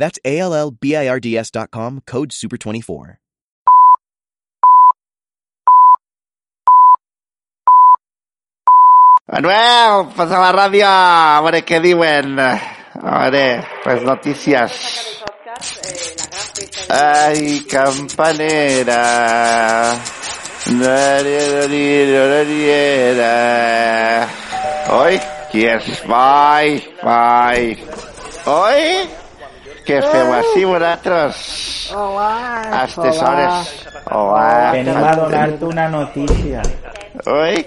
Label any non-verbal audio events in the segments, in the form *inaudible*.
That's A L L B I R D S.com, code SUPER24. Manuel, pasa a la ràdio, a veure què diuen. A veure, les notícies. Ai, campanera. Oi, qui és? Vai, vai. Què feu així vosaltres? Hola. A aquestes hores. Hola. Venim a donar-te una notícia. Oi?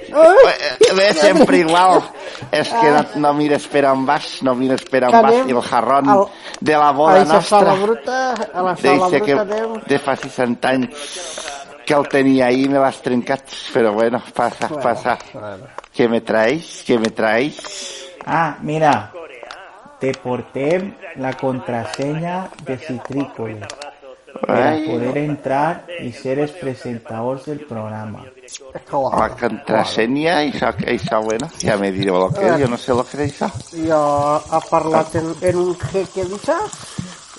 Ve sempre igual. És que no, no mires per on vas, no mires per on Que vas. I el jarrón al- de la A boda la sala nostra. bruta, a la sala Dice que bruta anem. de fa 60 anys que el tenia ahí me l'has trencat. Però bueno, passa, passa. ¿Qué me traéis? ¿Qué me traéis? Ah, mira, te portem la contraseña de Citrícoles para poder entrar y ser els presentadors del programa. la contraseña, això, això, bueno, ja me direu lo que jo no sé lo que és això. Jo ha parlat en, en un jeque d'aixòs.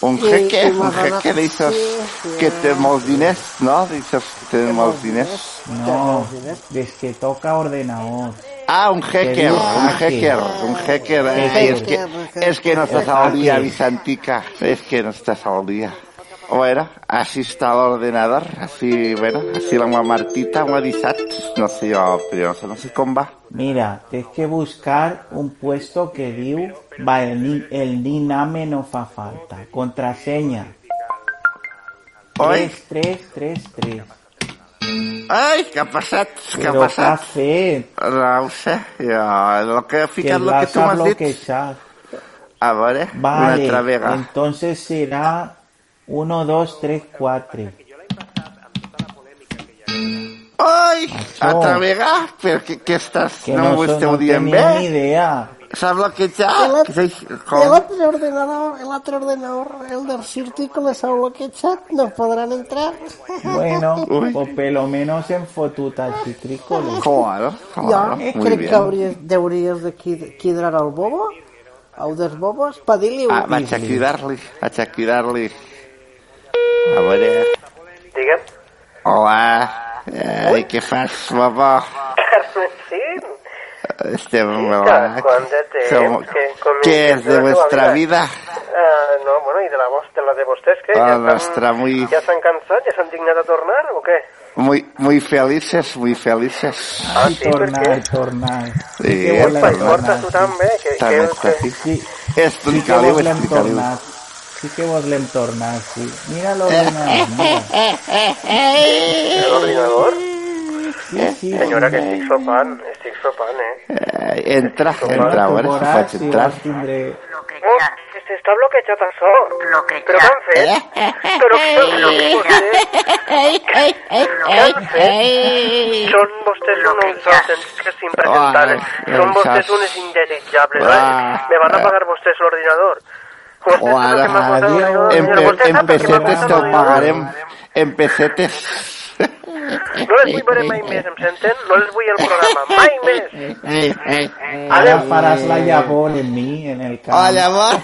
Un jeque, un jeque sí. que té molts diners, no? Que té molts diners. No, des que toca ordenador. Ah, un hacker, un hacker. un hacker. Eh, és, que, és que no estàs al dia, Vicentica. És que no estàs al dia. Bueno, así está el ordenador, así, bueno, así la Martita m'ho ha deixat. No sé jo, però no sé, no sé com va. Mira, tienes que buscar un puesto que diu, va, el, ni- el Niname no fa falta. Contraseña. Oi? 3333. Ai, què ha passat? Què ha Però què ha passat? fet? No ho sé, jo, el que Que ficat que l'has tu m'has dit. bloquejat. A veure, una Vale, altra vegada. entonces será 1, 2, 3, 4. Ai, Això. altra vegada? Però què, què estàs? Que no no, m'ho esteu no dient tenia bé? ni idea. S'ha bloquejat? L'altre ordenador, l'altre ordenador, el del Cirtícola s'ha bloquejat, no podran entrar. Bueno, Uy. pues pelo menos en fotuta citrícoles. Claro, Jo claro, muy crec bien. que hauries, hauries de quid- quidrar el bobo, el dels bobos, per dir-li Ah, vaig a cridar-li, vaig a cridar-li. A veure... Digue'm. Hola, ai, què fas, babà? *laughs* Sí, Estem hola. ¿Cuánto te- Com- que- con- ¿Qué es de con- vuestra con- vida? Ah, no, bueno, i de la, vos, de la de vostès, què? La ja nostra, estan- muy- Ja s'han cansat? Ja s'han dignat a tornar, o què? Muy, muy felices, muy felices. Ah, sí, per tornar, què? tornar. Sí, que és volem per Porta tu tornar. també, que... Tant que, està que aquí. Sí, sí que Explica-li-ho, volem explica-li-ho. tornar. Sí que volem tornar, sí. Mira l'ordenador, mira. L'ordinador? Señora que estic sopant, estic sopant, eh? entra, entra, a veure entrar. Oh, està bloquejat això. Bloquejat. Però què impresentables. Són vostès unes indetitjables. Me van a pagar vostès l'ordinador. O No les vull veure mai més, em senten? No les vull al programa, mai més. Ara faràs la llavor en mi, en el camp. Hola, amor.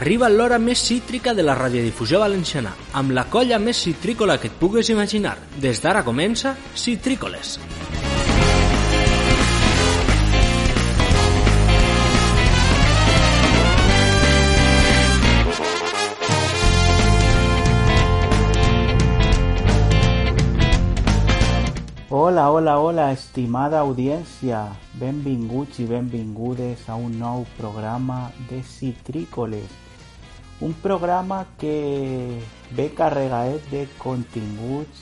Arriba l'hora més cítrica de la radiodifusió valenciana, amb la colla més citrícola que et pugues imaginar. Des d'ara comença Citrícoles. Hola, hola, hola, estimada audiència. Benvinguts i benvingudes a un nou programa de Citrícoles. Un programa que ve carregadet de continguts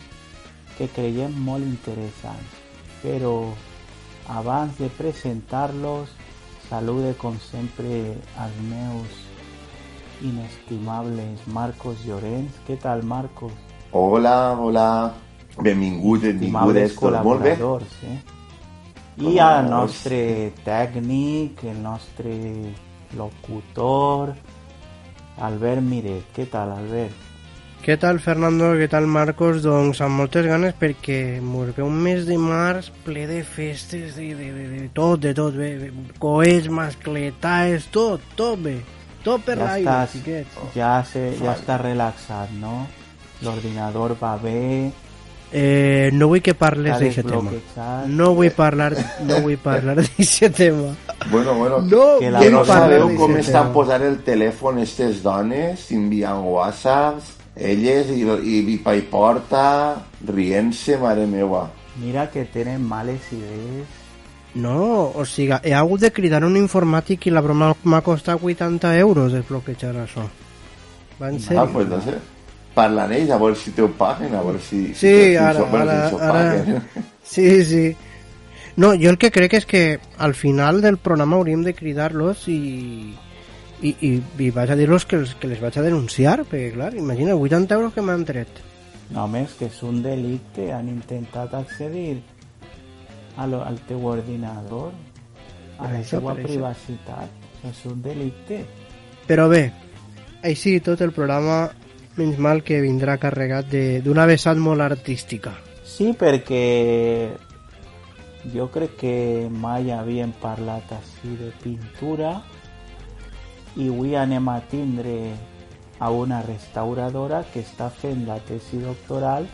que creiem molt interessants. Però abans de presentar-los, salude com sempre als meus inestimables Marcos Llorenç. Què tal, Marcos? Hola, hola. Benvinguts, benvingudes, tot molt bé? eh? I al nostre tècnic, el nostre locutor, Albert Miret. Què tal, Albert? Què tal, Fernando? Què tal, Marcos? Doncs amb moltes ganes perquè mos ve un mes de març ple de festes, de, de, de, de tot, de tot, bé, coets, mascletades, tot, tot bé. Tot per ja l'aire, xiquets. ja, se, ja està relaxat, no? L'ordinador va bé, Eh, no vull que parles d'aquest tema. No vull parlar, no vull parlar d'aquest tema. Bueno, bueno, No Que la que no sabeu com estan tema. posant el telèfon aquestes dones, enviant whatsapps, elles i, i, i pa i porta, rient-se, mare meva. Mira que tenen males idees. No, o sigui, he hagut de cridar un informàtic i la broma m'ha costat 80 euros desbloquejar això. Va en Ah, pues no sé. Parlen ells, a veure si te ho paguen, a veure si... Sí, si, ara, bueno, ara, si s'ho ara... *laughs* Sí, sí. No, jo el que crec és que al final del programa hauríem de cridar-los i, i, i, i vaig a dir-los que, els, que les vaig a denunciar, perquè clar, imagina, 80 euros que m'han tret. No, més que és un delicte. Han intentat accedir a lo, al teu ordinador, a Per la això, teva per això. privacitat. És un delicte. Però bé, així tot el programa, menys mal que vindrà carregat d'una vessant molt artística. Sí, perquè jo crec que mai havíem parlat així de pintura i avui anem a tindre a una restauradora que està fent la tesi doctoral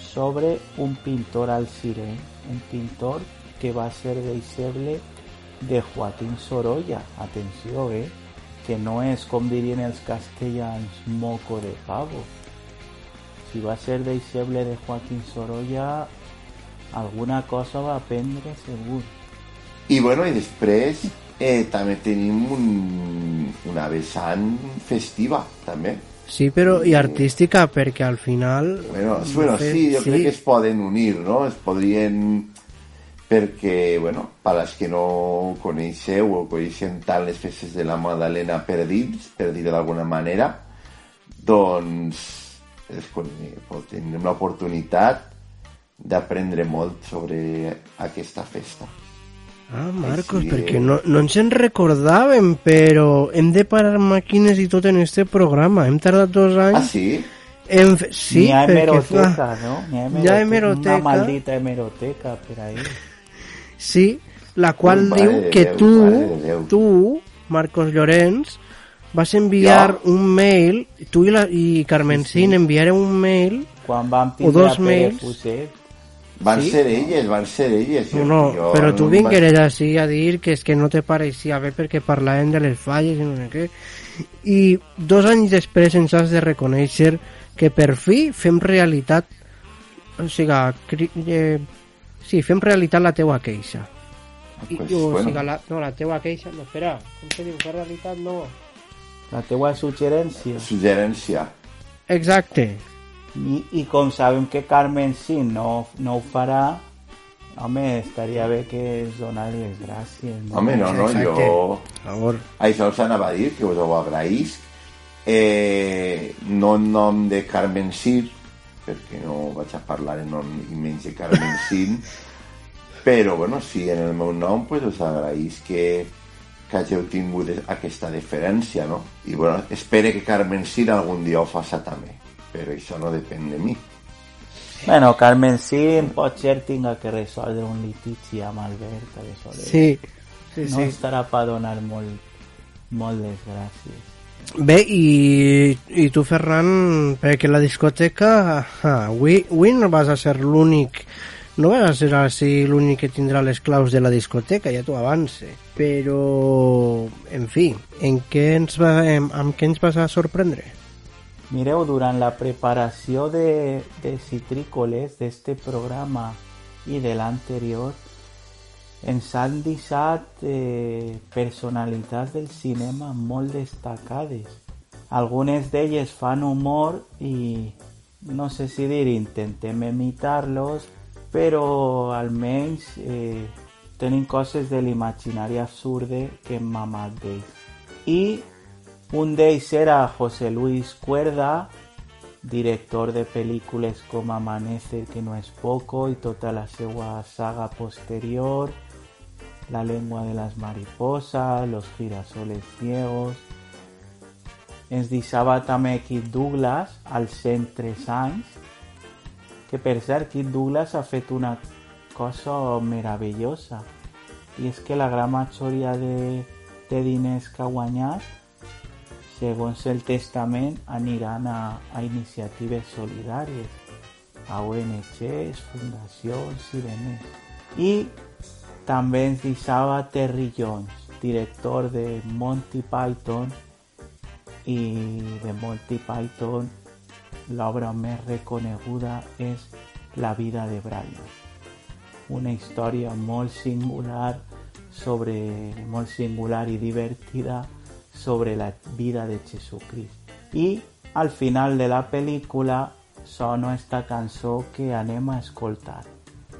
sobre un pintor alcirent, un pintor que va ser deixeble de Joaquín Sorolla. Atenció, eh? Que no és, com dirien els castellans, moco de pavo. Si va ser deixeble de Joaquín Sorolla, alguna cosa va aprendre segur. I bueno, i després eh, també tenim un, una vessant festiva, també. Sí, però i artística, perquè al final... Bueno, bueno fet, sí, jo crec que es poden unir, no? Es podrien... Perquè, bueno, per als que no coneixeu o coneixen tant les festes de la Madalena per dins, per dir d'alguna manera, doncs es, tindrem l'oportunitat d'aprendre molt sobre aquesta festa. Ah, Marcos, Així perquè no, no ens en recordàvem, però hem de parar màquines i tot en este programa. Hem tardat dos Ah, anys sí? en... Sí, N'hi ha hemeroteca, clar, no? N'hi ha Hi ha hemeroteca. Una maldita hemeroteca per ahí. Sí, la qual Mare diu que Déu, tu, tu, Marcos Llorenç, vas enviar Jo? un mail, tu i, la, i Carmen Sin enviareu un mail Quan vam O dos mails. Fuset, Van Sí? ser elles, van ser elles. No, no, Jo però tu no vingueres així a dir que és que no te pareixia bé perquè parlàvem de les falles i no sé què. I dos anys després ens has de reconèixer que per fi fem realitat o sigui, cri, eh, sí, fem realitat la teua queixa. I, Pues, o bueno. sigui, la, no, la teua queixa, no, espera, com se diu, fer realitat no. la teua suggerència. Suggerència. Exacte. I, I com sabem que Carmen sí no, no ho farà, home, estaria bé que es donari les gràcies. No? Home, no, no, Exacte. jo... Favor. Això els anava a dir, que us ho agraïsc. Eh, no en nom de Carmen Sir, perquè no vaig a parlar en nom i menys de Carmen Sin, però, bueno, sí, en el meu nom, pues, us agraïsc que, que hàgiu tingut aquesta deferència, no? I, bueno, espero que Carmen Sir algun dia ho faça també, però això no depèn de mi. Bueno, Carmen sí, potser tinga que resoldre un litigi amb Albert, aleshores. Sí, sí, no sí. estarà per donar molt, molt les gràcies. Bé, i, i tu, Ferran, perquè la discoteca, ah, avui, avui no vas a ser l'únic, no vas a ser així l'únic que tindrà les claus de la discoteca, ja t'ho avance. Però, en fi, en què ens va, en, amb què ens vas a sorprendre? Mireu, durant la preparació de, de citrícoles d'este programa i de l'anterior, ens han deixat eh, personalitats del cinema molt destacades. Algunes d'elles fan humor i no sé si dir, intentem imitar-los, però almenys eh, tenen coses de l'imaginari absurde que hem mamat d'ells. I un d'ells era José Luis Cuerda, director de pel·lícules com Amanecer, que no és poco, i tota la seva saga posterior, La lengua de las mariposas, Los girasoles ciegos... Ens deixava també Kit Douglas als 103 anys, que per cert Kit Douglas ha fet una cosa meravellosa, i és que la gran majoria de, de diners que ha guanyat segons el testament, aniran a, a iniciatives solidàries, a ONGs, fundacions i demés. I també ens Terry Jones, director de Monty Python i de Monty Python l'obra més reconeguda és La vida de Brian. Una història molt singular sobre molt singular i divertida sobre la vida de Jesucrist. I al final de la pel·lícula sona esta cançó que anem a escoltar.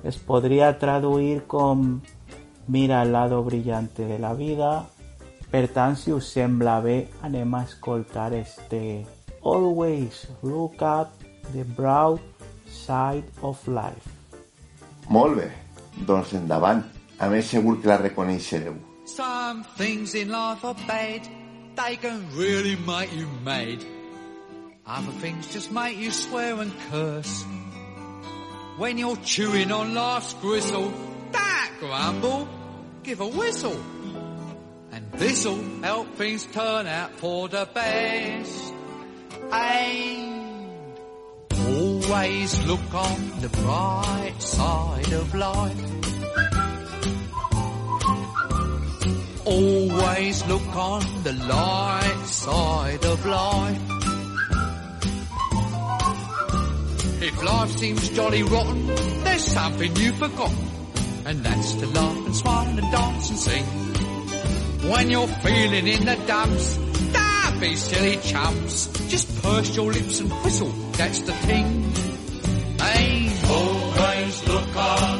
Es podria traduir com Mira el lado brillante de la vida. Per tant, si us sembla bé, anem a escoltar este Always look at the broad side of life. Molt bé, doncs endavant. A més, segur que la reconeixereu. Some things in life are bad. They can really make you mad. Other things just make you swear and curse. When you're chewing on life's gristle, don't grumble, give a whistle. And this'll help things turn out for the best. And always look on the bright side of life. Always look on the light side of life. If life seems jolly rotten, there's something you've forgotten. And that's to laugh and smile and dance and sing. When you're feeling in the dumps, don't be silly chumps. Just purse your lips and whistle, that's the thing. Hey, always look on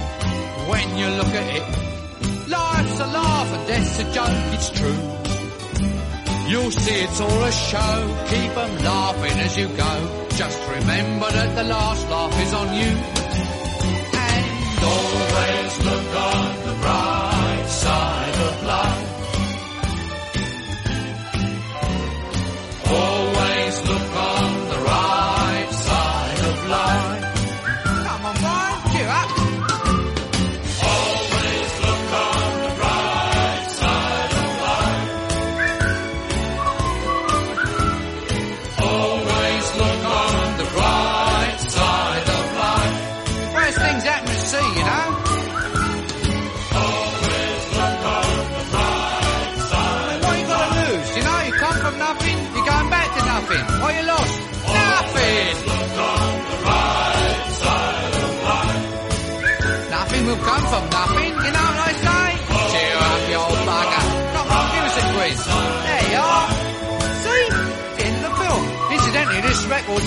when you look at it. Life's a laugh and death's a joke, it's true. You'll see it's all a show, keep 'em laughing as you go. Just remember that the last laugh is on you. And always look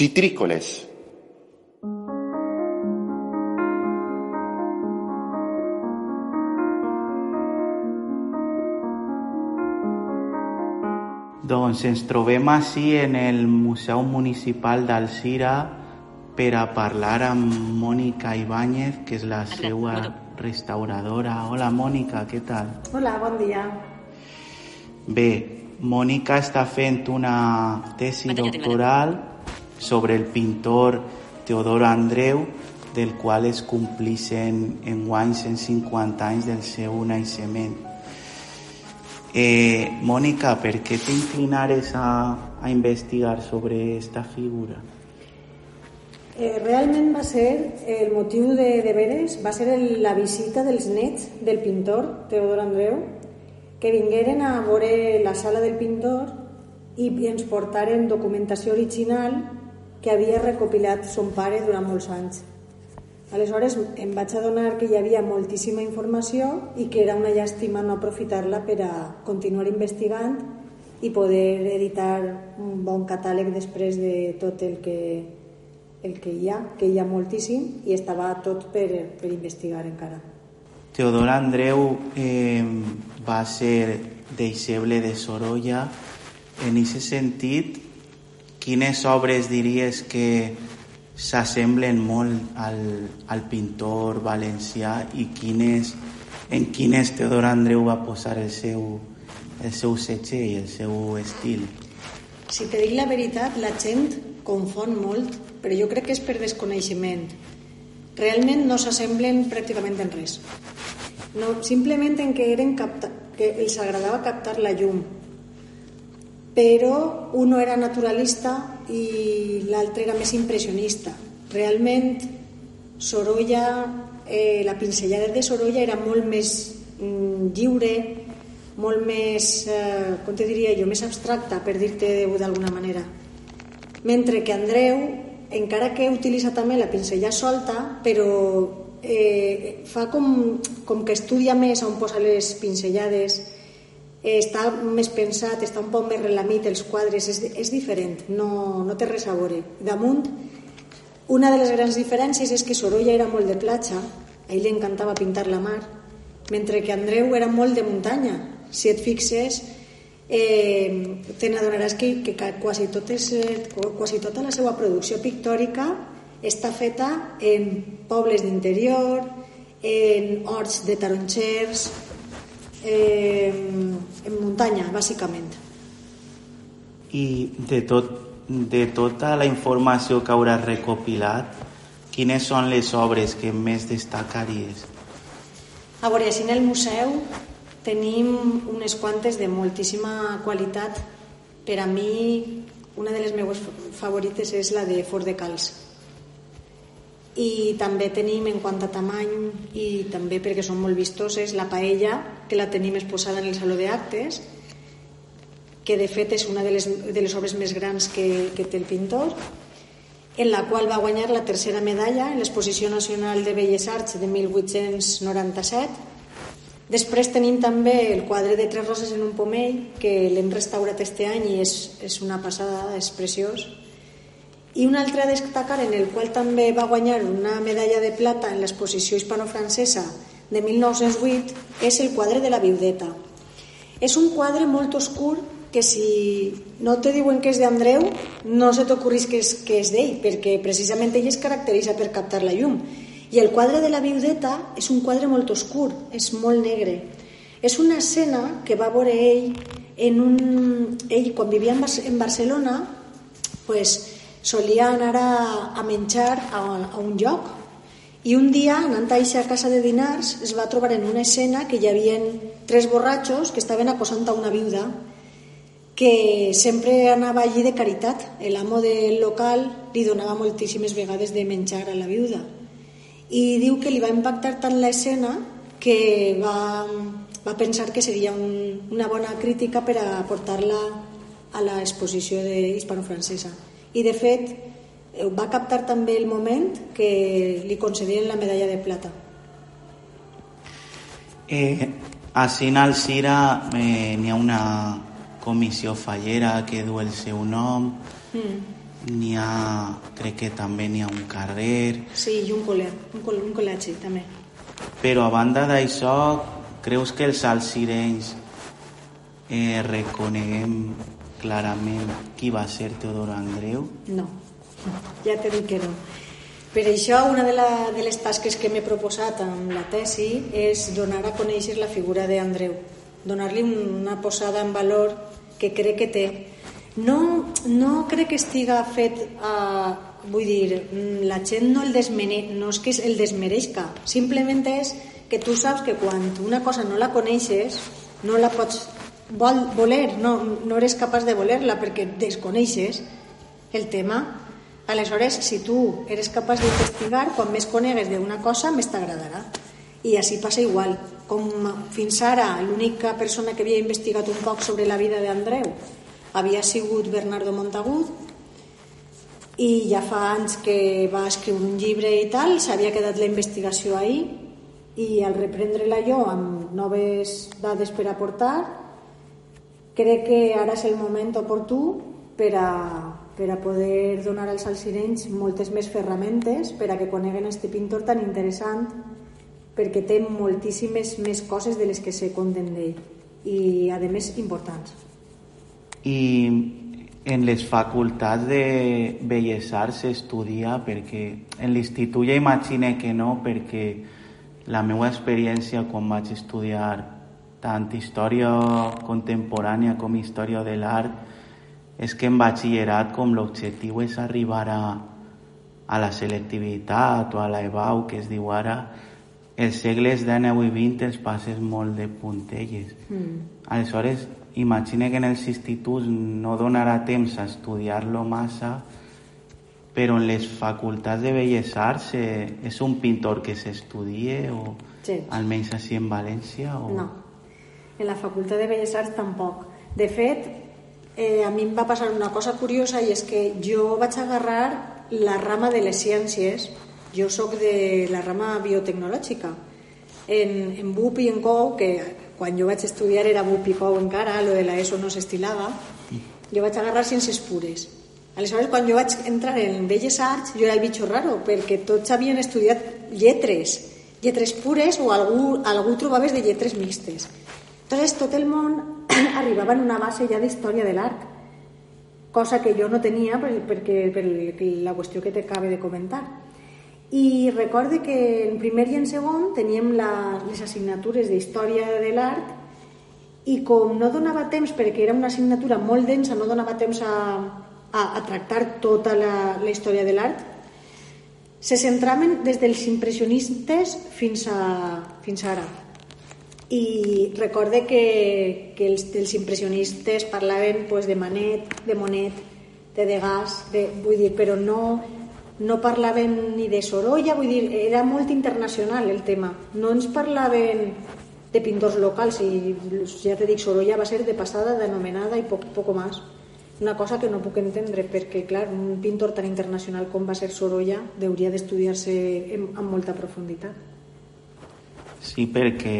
citrícoles. Doncs ens trobem així en el Museu Municipal d'Alcira per a parlar amb Mònica Ibáñez, que és la seva restauradora. Hola Mònica, què tal? Hola, bon dia. Bé, Mònica està fent una tesi doctoral sobre el pintor Teodoro Andreu, del qual es complixen en guany 150 anys del seu naixement. Eh, Mònica, per què t'inclinares a, a investigar sobre esta figura? Eh, realment va ser, el motiu de deberes va ser el, la visita dels nets del pintor Teodor Andreu, que vingueren a veure la sala del pintor i ens portaren documentació original que havia recopilat son pare durant molts anys. Aleshores em vaig adonar que hi havia moltíssima informació i que era una llàstima no aprofitar-la per a continuar investigant i poder editar un bon catàleg després de tot el que, el que hi ha, que hi ha moltíssim i estava tot per, per investigar encara. Teodor Andreu eh, va ser deixeble de Sorolla. En aquest sentit, quines obres diries que s'assemblen molt al, al pintor valencià i quines, en quines Teodor Andreu va posar el seu, el seu setge i el seu estil. Si te dic la veritat, la gent confon molt, però jo crec que és per desconeixement. Realment no s'assemblen pràcticament en res. No, simplement en que, eren capta que els agradava captar la llum, però un era naturalista i l'altre era més impressionista. Realment, Sorolla, eh, la pinzellada de Sorolla era molt més mm, lliure, molt més, eh, com te diria jo, més abstracta, per dir-te d'alguna manera. Mentre que Andreu, encara que utilitza també la pinzella solta, però eh, fa com, com que estudia més on posa les pinzellades, està més pensat, està un poc més relamit, els quadres, és, és diferent, no, no té res a veure. Damunt, una de les grans diferències és que Sorolla era molt de platja, a ell li encantava pintar la mar, mentre que Andreu era molt de muntanya. Si et fixes, eh, te n'adonaràs que, que quasi, tot és, quasi tota la seva producció pictòrica està feta en pobles d'interior, en horts de taronxers, eh, en muntanya, bàsicament. I de, tot, de tota la informació que hauràs recopilat, quines són les obres que més destacaries? A veure, així en el museu tenim unes quantes de moltíssima qualitat. Per a mi, una de les meves favorites és la de Fort de Cals i també tenim en quant a tamany i també perquè són molt vistoses la paella que la tenim exposada en el Saló d'Actes que de fet és una de les, de les obres més grans que, que té el pintor en la qual va guanyar la tercera medalla en l'Exposició Nacional de Belles Arts de 1897 Després tenim també el quadre de Tres roses en un pomell que l'hem restaurat este any i és, és una passada, és preciós i un altre a destacar en el qual també va guanyar una medalla de plata en l'exposició hispano-francesa de 1908 és el quadre de la viudeta. És un quadre molt oscur que si no te diuen que és d'Andreu no se t'ocorris que és, que és d'ell perquè precisament ell es caracteritza per captar la llum i el quadre de la viudeta és un quadre molt oscur, és molt negre és una escena que va veure ell en un... ell quan vivia en Barcelona pues, solia anar a, a menjar a, a un lloc i un dia, anant a a casa de dinars, es va trobar en una escena que hi havia tres borratxos que estaven acosant a una viuda que sempre anava allí de caritat. L'amo del local li donava moltíssimes vegades de menjar a la viuda. I diu que li va impactar tant l'escena que va, va pensar que seria un, una bona crítica per a portar-la a l'exposició hispano-francesa i de fet eh, va captar també el moment que li concedien la medalla de plata. Eh, a Sinal Sira eh, n'hi ha una comissió fallera que du el seu nom. Mm. n'hi ha, crec que també n'hi ha un carrer, Sí, i un col·le, un, col un col·legi també. però a banda d'això, creus que els alcirenys eh, reconeguem clarament qui va ser Teodoro Andreu? No, ja t'he dit que no. Per això, una de, la, de les tasques que m'he proposat amb la tesi és donar a conèixer la figura d'Andreu, donar-li una posada en valor que crec que té. No, no crec que estiga fet a... Vull dir, la gent no el desmene, no és que el desmereixca, simplement és que tu saps que quan una cosa no la coneixes, no la pots vol, voler, no, no eres capaç de voler-la perquè desconeixes el tema. Aleshores, si tu eres capaç d'investigar, quan més conegues d'una cosa, més t'agradarà. I així passa igual. Com fins ara l'única persona que havia investigat un poc sobre la vida d'Andreu havia sigut Bernardo Montagut i ja fa anys que va escriure un llibre i tal, s'havia quedat la investigació ahir i al reprendre-la jo amb noves dades per aportar crec que ara és el moment oportú per a, per a poder donar als alcirenys moltes més ferramentes per a que coneguen este pintor tan interessant perquè té moltíssimes més coses de les que se conten d'ell i a més importants. I en les facultats de Belles Arts s'estudia perquè en l'institut ja imagine que no perquè la meva experiència quan vaig estudiar tant història contemporània com història de l'art és que en batxillerat com l'objectiu és arribar a, a la selectivitat o a la EBAU que es diu ara els segles XIX i XX els passes molt de puntelles mm. aleshores imagine que en els instituts no donarà temps a estudiar-lo massa, però en les facultats de Belles Arts eh, és un pintor que s'estudie o Sí. almenys així en València? O... No, en la Facultat de Belles Arts tampoc. De fet, eh, a mi em va passar una cosa curiosa i és que jo vaig agarrar la rama de les ciències, jo sóc de la rama biotecnològica. En, en BUP i en COU, que quan jo vaig estudiar era BUP i COU encara, lo de la ESO no s'estilava, jo vaig agarrar ciències pures. Aleshores, quan jo vaig entrar en Belles Arts, jo era el bitxo raro, perquè tots havien estudiat lletres, lletres pures o algú, algú trobaves de lletres mixtes. Entonces, tot el món *clears throat* arribava en una base ja d'història de l'art, cosa que jo no tenia per, perquè, per la qüestió que t'acabe de comentar. I recorde que en primer i en segon teníem la, les assignatures d'història de l'art i com no donava temps, perquè era una assignatura molt densa, no donava temps a, a, a tractar tota la, la història de l'art, se centraven des dels impressionistes fins a, fins ara. I recorde que, que els dels impressionistes parlaven pues, de Manet, de Monet, de Degas, de, vull dir, però no, no parlaven ni de Sorolla, vull dir, era molt internacional el tema. No ens parlaven de pintors locals i ja te dic, Sorolla va ser de passada, d'anomenada i poc, poco más. Una cosa que no puc entendre perquè, clar, un pintor tan internacional com va ser Sorolla hauria d'estudiar-se amb molta profunditat. Sí, perquè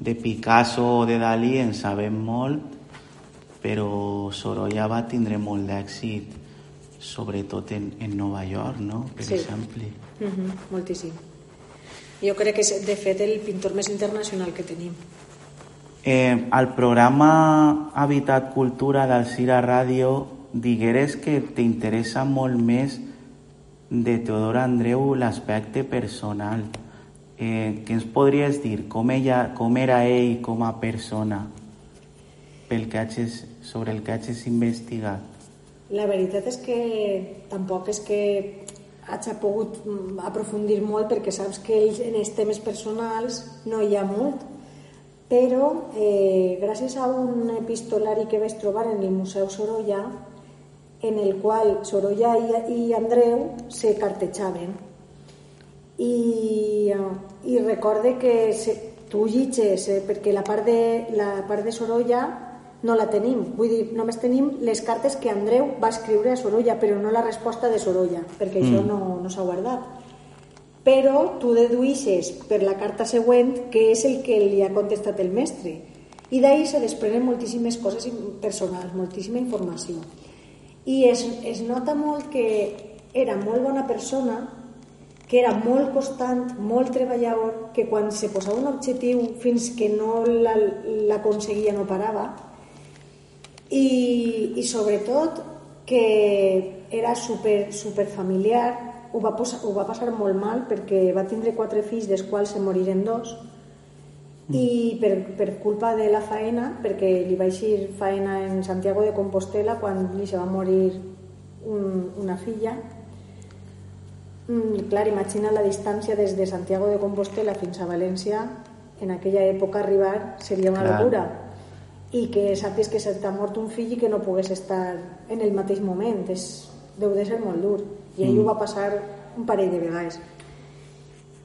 de Picasso o de Dalí en sabem molt, però Sorolla va tindre molt d'èxit, sobretot en, en Nova York, no? Per Sí. exemple. Uh -huh, moltíssim. Jo crec que és, de fet, el pintor més internacional que tenim. Eh, al programa Habitat Cultura d'Alcira Ràdio digueres que t'interessa molt més de Teodor Andreu l'aspecte personal. Eh, què ens podries dir? Com, ella, com era ell com a persona pel que hagis, sobre el que hagis investigat? La veritat és que tampoc és que hagi pogut mm, aprofundir molt perquè saps que ells en els temes personals no hi ha molt però eh, gràcies a un epistolari que vaig trobar en el Museu Sorolla en el qual Sorolla i, i Andreu se cartejaven i, i recorde que se, tu llitges eh, perquè la part, de, la part de Sorolla no la tenim, vull dir, només tenim les cartes que Andreu va escriure a Sorolla però no la resposta de Sorolla perquè això Mm. no, no s'ha guardat. Però tu deduïsses per la carta següent que és el que li ha contestat el mestre. I d'ahir se desprenen moltíssimes coses personals, moltíssima informació. I es, es nota molt que era molt bona persona, que era molt constant, molt treballador, que quan se posava un objectiu fins que no l'aconseguia no parava, i, i sobretot que era super, super familiar, ho va, posar, ho va passar molt mal perquè va tindre quatre fills, dels quals se moriren dos, i per, per culpa de la faena, perquè li va eixir faena en Santiago de Compostela quan li se va morir un, una filla, mm, clar, imagina la distància des de Santiago de Compostela fins a València, en aquella època arribar seria una clar. locura i que sàpies que se t'ha mort un fill i que no pogués estar en el mateix moment és, deu de ser molt dur i ell mm. ho va passar un parell de vegades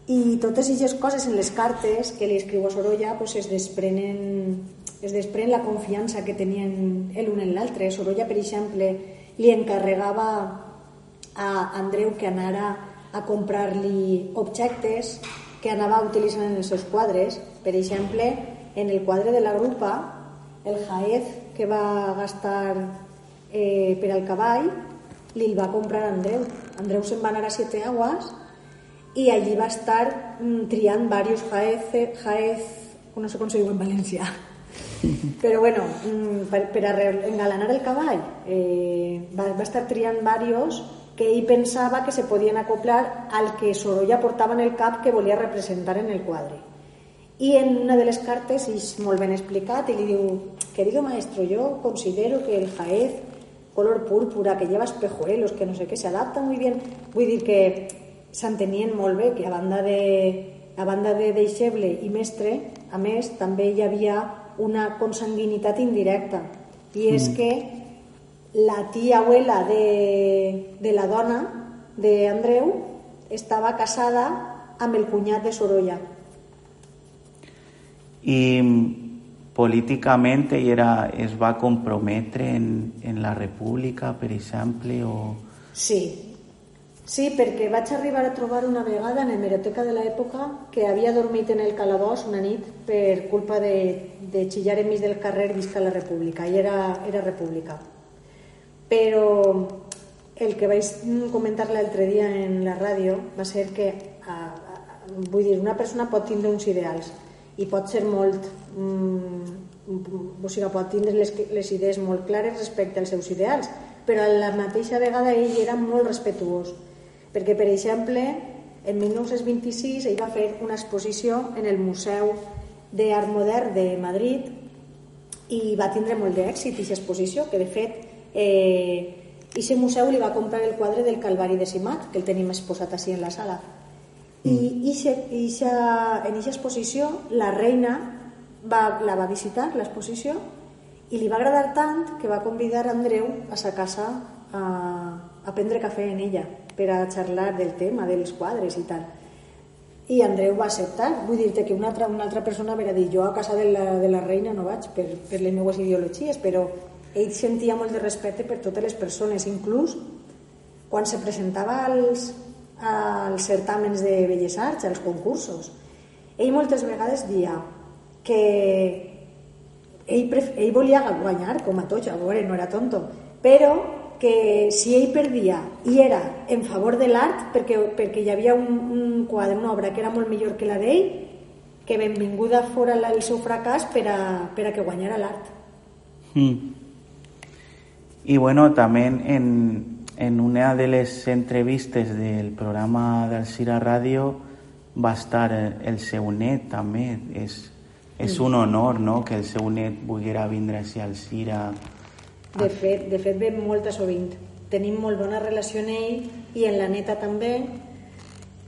i totes aquestes coses en les cartes que li escriu a Sorolla pues, es desprenen es desprèn la confiança que tenien l'un en l'altre. Sorolla, per exemple, li encarregava a Andreu que anara a comprar-li objectes que anava utilitzant en els seus quadres. Per exemple, en el quadre de la grupa, el jaez que va gastar eh, per al cavall, li el va comprar Andreu. Andreu se'n va anar a Siete Aguas i allí va estar mm, triant varios jaez, jaez, no sé com se diu en València, *laughs* però bueno, mm, per, per engalanar el cavall eh, va, va estar triant varios que ell pensava que se podien acoplar al que Sorolla portava en el cap que volia representar en el quadre. I en una de les cartes és molt ben explicat i li diu, querido maestro, yo considero que el jaez color púrpura, que lleva espejuelos, que no sé qué, se adapta muy bien. Vull dir que s'entenien molt bé que a banda de, a banda de deixeble i mestre, a més, també hi havia una consanguinitat indirecta. I és mm. que la tia abuela de, de la dona d'Andreu estava casada amb el cunyat de Sorolla. I políticament ell era, es va comprometre en, en la república, per exemple? O... Sí, Sí, perquè vaig arribar a trobar una vegada en hemeroteca de l'època que havia dormit en el calabós una nit per culpa de, de xillar enmig del carrer visca la república, i era, era república. Però el que vaig comentar l'altre dia en la ràdio va ser que, a, a, vull dir, una persona pot tindre uns ideals i pot ser molt... Mm, o sigui, pot tindre les, les idees molt clares respecte als seus ideals, però a la mateixa vegada ell era molt respetuós perquè, per exemple, en 1926 ell va fer una exposició en el Museu d'Art Modern de Madrid i va tindre molt d'èxit aquesta exposició, que de fet eh, aquest museu li va comprar el quadre del Calvari de Simat, que el tenim exposat així en la sala. I mm. ixe, ixa, en aquesta exposició la reina va, la va visitar, l'exposició, i li va agradar tant que va convidar Andreu a sa casa a, a prendre cafè en ella per a xerrar del tema, dels quadres i tal. I Andreu va acceptar. Vull dir-te que una altra, una altra persona va dir jo a casa de la, de la reina no vaig per, per les meves ideologies, però ell sentia molt de respecte per totes les persones, inclús quan se presentava als, als certàmens de Belles Arts, als concursos. Ell moltes vegades dia que ell, ell volia guanyar, com a tots, a veure, no era tonto, però que si ell perdia i era en favor de l'art perquè, perquè hi havia un, un quadre, una obra que era molt millor que la d'ell que benvinguda fora el seu fracàs per a, per a que guanyara l'art mm. I bueno també en, en una de les entrevistes del programa del Cira Ràdio va estar el seu net també és, és un honor no? que el seu net volguera vindre al Cira de fet, de fet ve molt sovint. Tenim molt bona relació amb ell i en la neta també.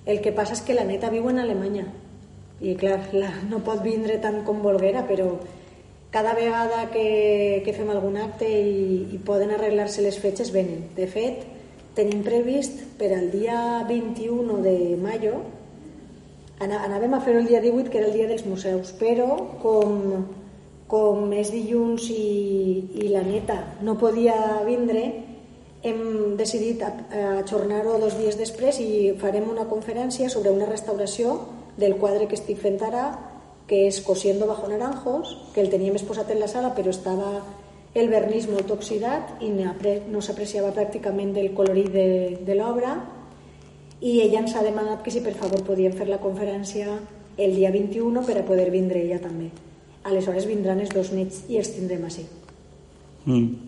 El que passa és que la neta viu en Alemanya i clar, la, no pot vindre tant com volguera, però cada vegada que, que fem algun acte i, i poden arreglar-se les fetges venen. De fet, tenim previst per al dia 21 de maio anàvem a fer el dia 18 que era el dia dels museus però com com és dilluns i, i la neta no podia vindre, hem decidit ajornar-ho dos dies després i farem una conferència sobre una restauració del quadre que estic fent ara, que és Cosiendo bajo naranjos, que el teníem exposat en la sala però estava el vernís molt oxidat i no s'apreciava pràcticament el colorit de, de l'obra i ella ens ha demanat que si per favor podien fer la conferència el dia 21 per a poder vindre ella també. Aleshores vindran els dos nits i els tindrem així. Mm.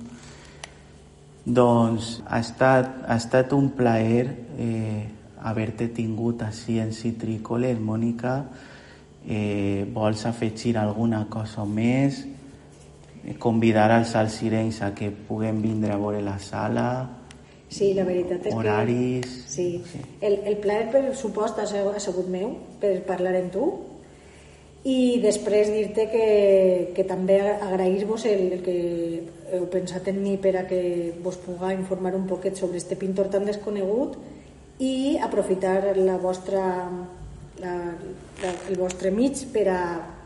Doncs ha estat, ha estat un plaer eh, haver-te tingut així en Citrícoles, Mònica. Eh, vols afegir alguna cosa més? Eh, convidar als salsirenys a que puguem vindre a veure la sala? Sí, la veritat és Horaris... que... Sí. sí. El, el plaer, per supost, ha sigut meu, per parlar amb tu, i després dir-te que, que també agrair-vos el, el que heu pensat en mi per a que vos puga informar un poquet sobre este pintor tan desconegut i aprofitar la vostra, la, la, el vostre mig per a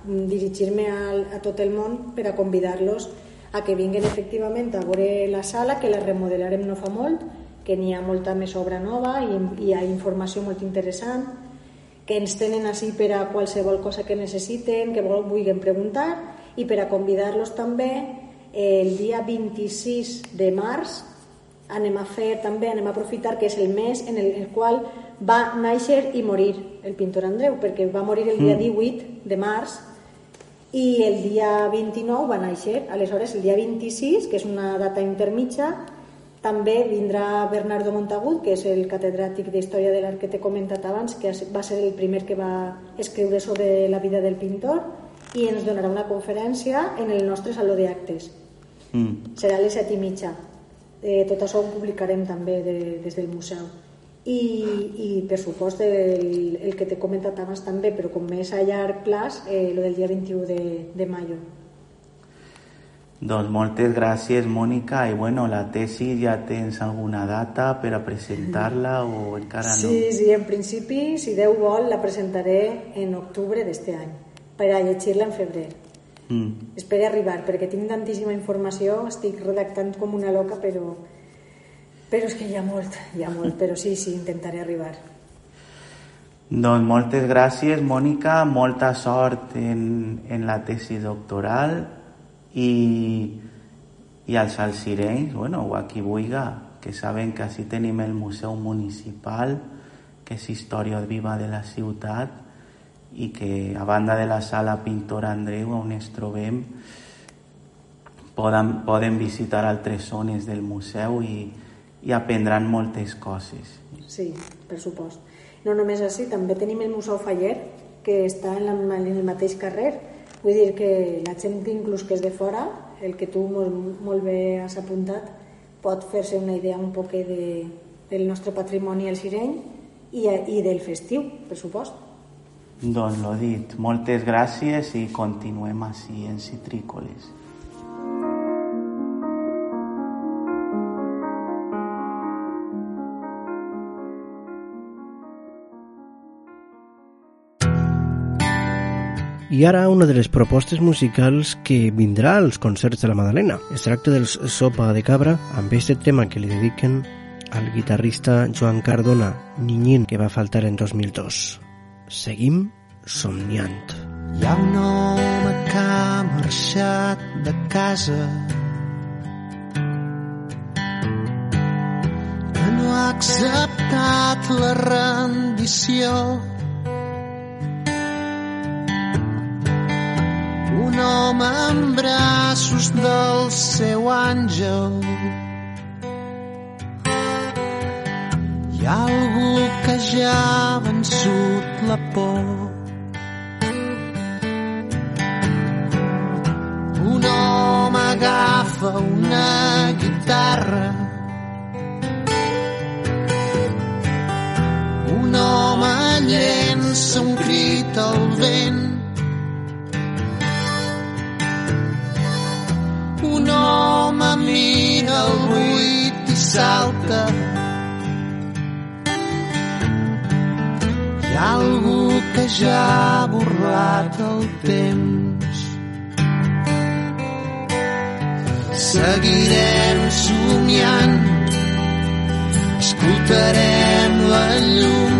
dirigir-me a, tot el món per a convidar-los a que vinguen efectivament a veure la sala, que la remodelarem no fa molt, que n'hi ha molta més obra nova i hi ha informació molt interessant, que ens tenen així per a qualsevol cosa que necessiten, que vulguin preguntar i per a convidar-los també el dia 26 de març anem a fer també, anem a aprofitar que és el mes en el, el qual va néixer i morir el pintor Andreu, perquè va morir el dia 18 mm. de març i el dia 29 va néixer. Aleshores, el dia 26, que és una data intermitja, també vindrà Bernardo Montagut, que és el catedràtic d'Història de l'Art que t'he comentat abans, que va ser el primer que va escriure sobre la vida del pintor, i ens donarà una conferència en el nostre saló d'actes. Mm. Serà a les set i mitja. Eh, tot això ho publicarem també de, des del museu. I, i per supost el, el que t'he comentat abans també però com més a llarg plaç eh, lo del dia 21 de, de maio. Doncs moltes gràcies Mònica. I bueno, la tesi ja tens alguna data per a presentar-la *laughs* o encara no? Sí, sí, en principi si Déu vol la presentaré en octubre d'este any per a llegir-la en febrer mm. espero arribar perquè tinc tantíssima informació estic redactant com una loca però però és que hi ha molt, hi ha molt, però sí, sí, intentaré arribar. Doncs moltes gràcies, Mònica, molta sort en, en la tesi doctoral i, i als alcirenys, bueno, o a qui vulga, que saben que així tenim el Museu Municipal, que és història viva de la ciutat i que a banda de la sala Pintor Andreu on ens trobem poden, poden visitar altres zones del museu i, i aprendran moltes coses. Sí, per supost. No només així, també tenim el Museu Faller, que està en, la, en el mateix carrer. Vull dir que la gent inclús que és de fora, el que tu molt, molt bé has apuntat, pot fer-se una idea un poc de, del nostre patrimoni al Sireny i, i del festiu, per supost. Doncs l'ho dit, moltes gràcies i continuem així en Citrícoles. I ara una de les propostes musicals que vindrà als concerts de la Madalena. Es tracta del Sopa de Cabra, amb aquest tema que li dediquen al guitarrista Joan Cardona, Niñín, que va faltar en 2002. Seguim somniant. Hi ha un home que ha marxat de casa que no ha acceptat la rendició un home amb braços del seu àngel. Ha algú que ja ha vençut la por. Un home agafa una guitarra un home llença un crit al vent un home mira el buit i salta. Algú que ja ha borrat el temps. Seguirem somiant, escoltarem la llum,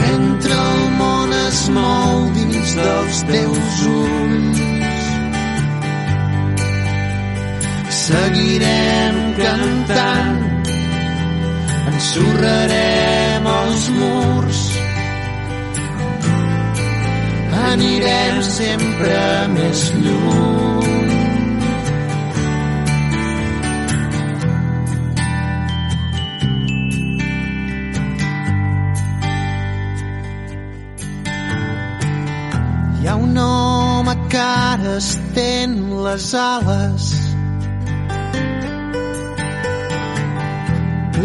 mentre el món es mou dins dels teus ulls Seguirem cantant, ensorrarem els murs, anirem sempre més lluny. Hi ha un home que ara estén les ales.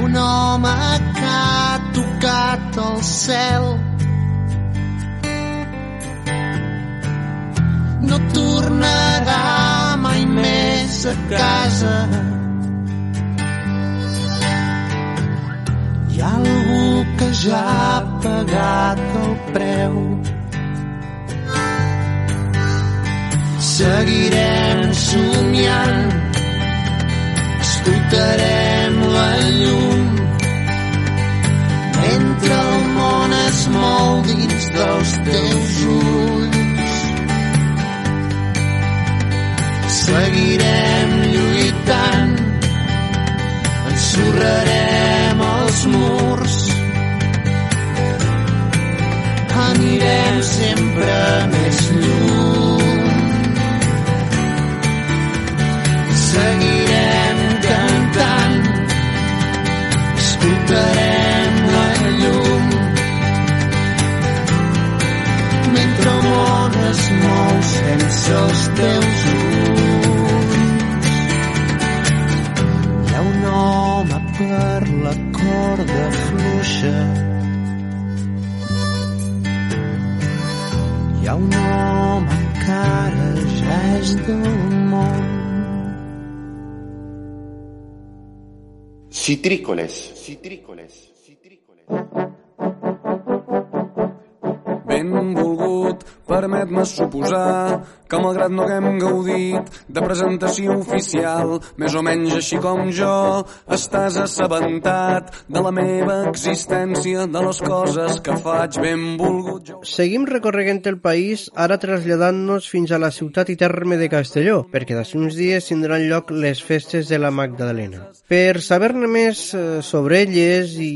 Un home que tocat el cel. No tornarà mai més a casa. Hi ha algú que ja ha pagat el preu. Seguirem somiant, escoltarem la llum, mentre el món es mou dins dels teus ulls. Seguirem lluitant, ensorrarem els murs, anirem sempre més lluny. seguirem cantant, escoltarem llum. Mentre el món es mou sense els teus ulls. Hi ha un home per la corda fluixa. Hi ha un home que ara ja és del món. Citrícoles. Citrícoles. Benvolgut, permet-me suposar que malgrat no haguem gaudit de presentació oficial, més o menys així com jo, estàs assabentat de la meva existència, de les coses que faig benvolgut jo. Seguim recorreguent el país, ara traslladant-nos fins a la ciutat i terme de Castelló, perquè d'ací uns dies tindran lloc les festes de la Magdalena. Per saber-ne més eh, sobre elles i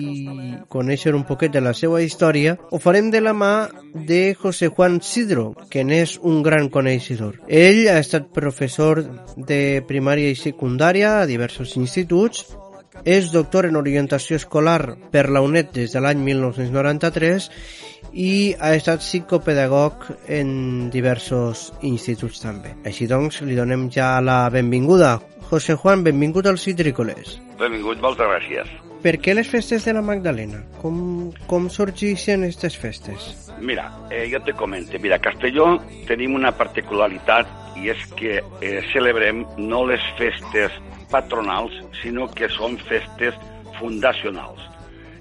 conèixer un poquet de la seva història, ho farem de la mà de José Juan Sidro, que n'és un gran coneixedor. Ell ha estat professor de primària i secundària a diversos instituts, és doctor en orientació escolar per la UNED des de l'any 1993 i ha estat psicopedagog en diversos instituts també. Així doncs, li donem ja la benvinguda. José Juan, benvingut als Citrícoles. Benvingut, moltes gràcies. Per què les festes de la Magdalena? Com, com sorgeixen aquestes festes? Mira, eh, jo te comento. Mira, Castelló tenim una particularitat i és que eh, celebrem no les festes patronals, sinó que són festes fundacionals.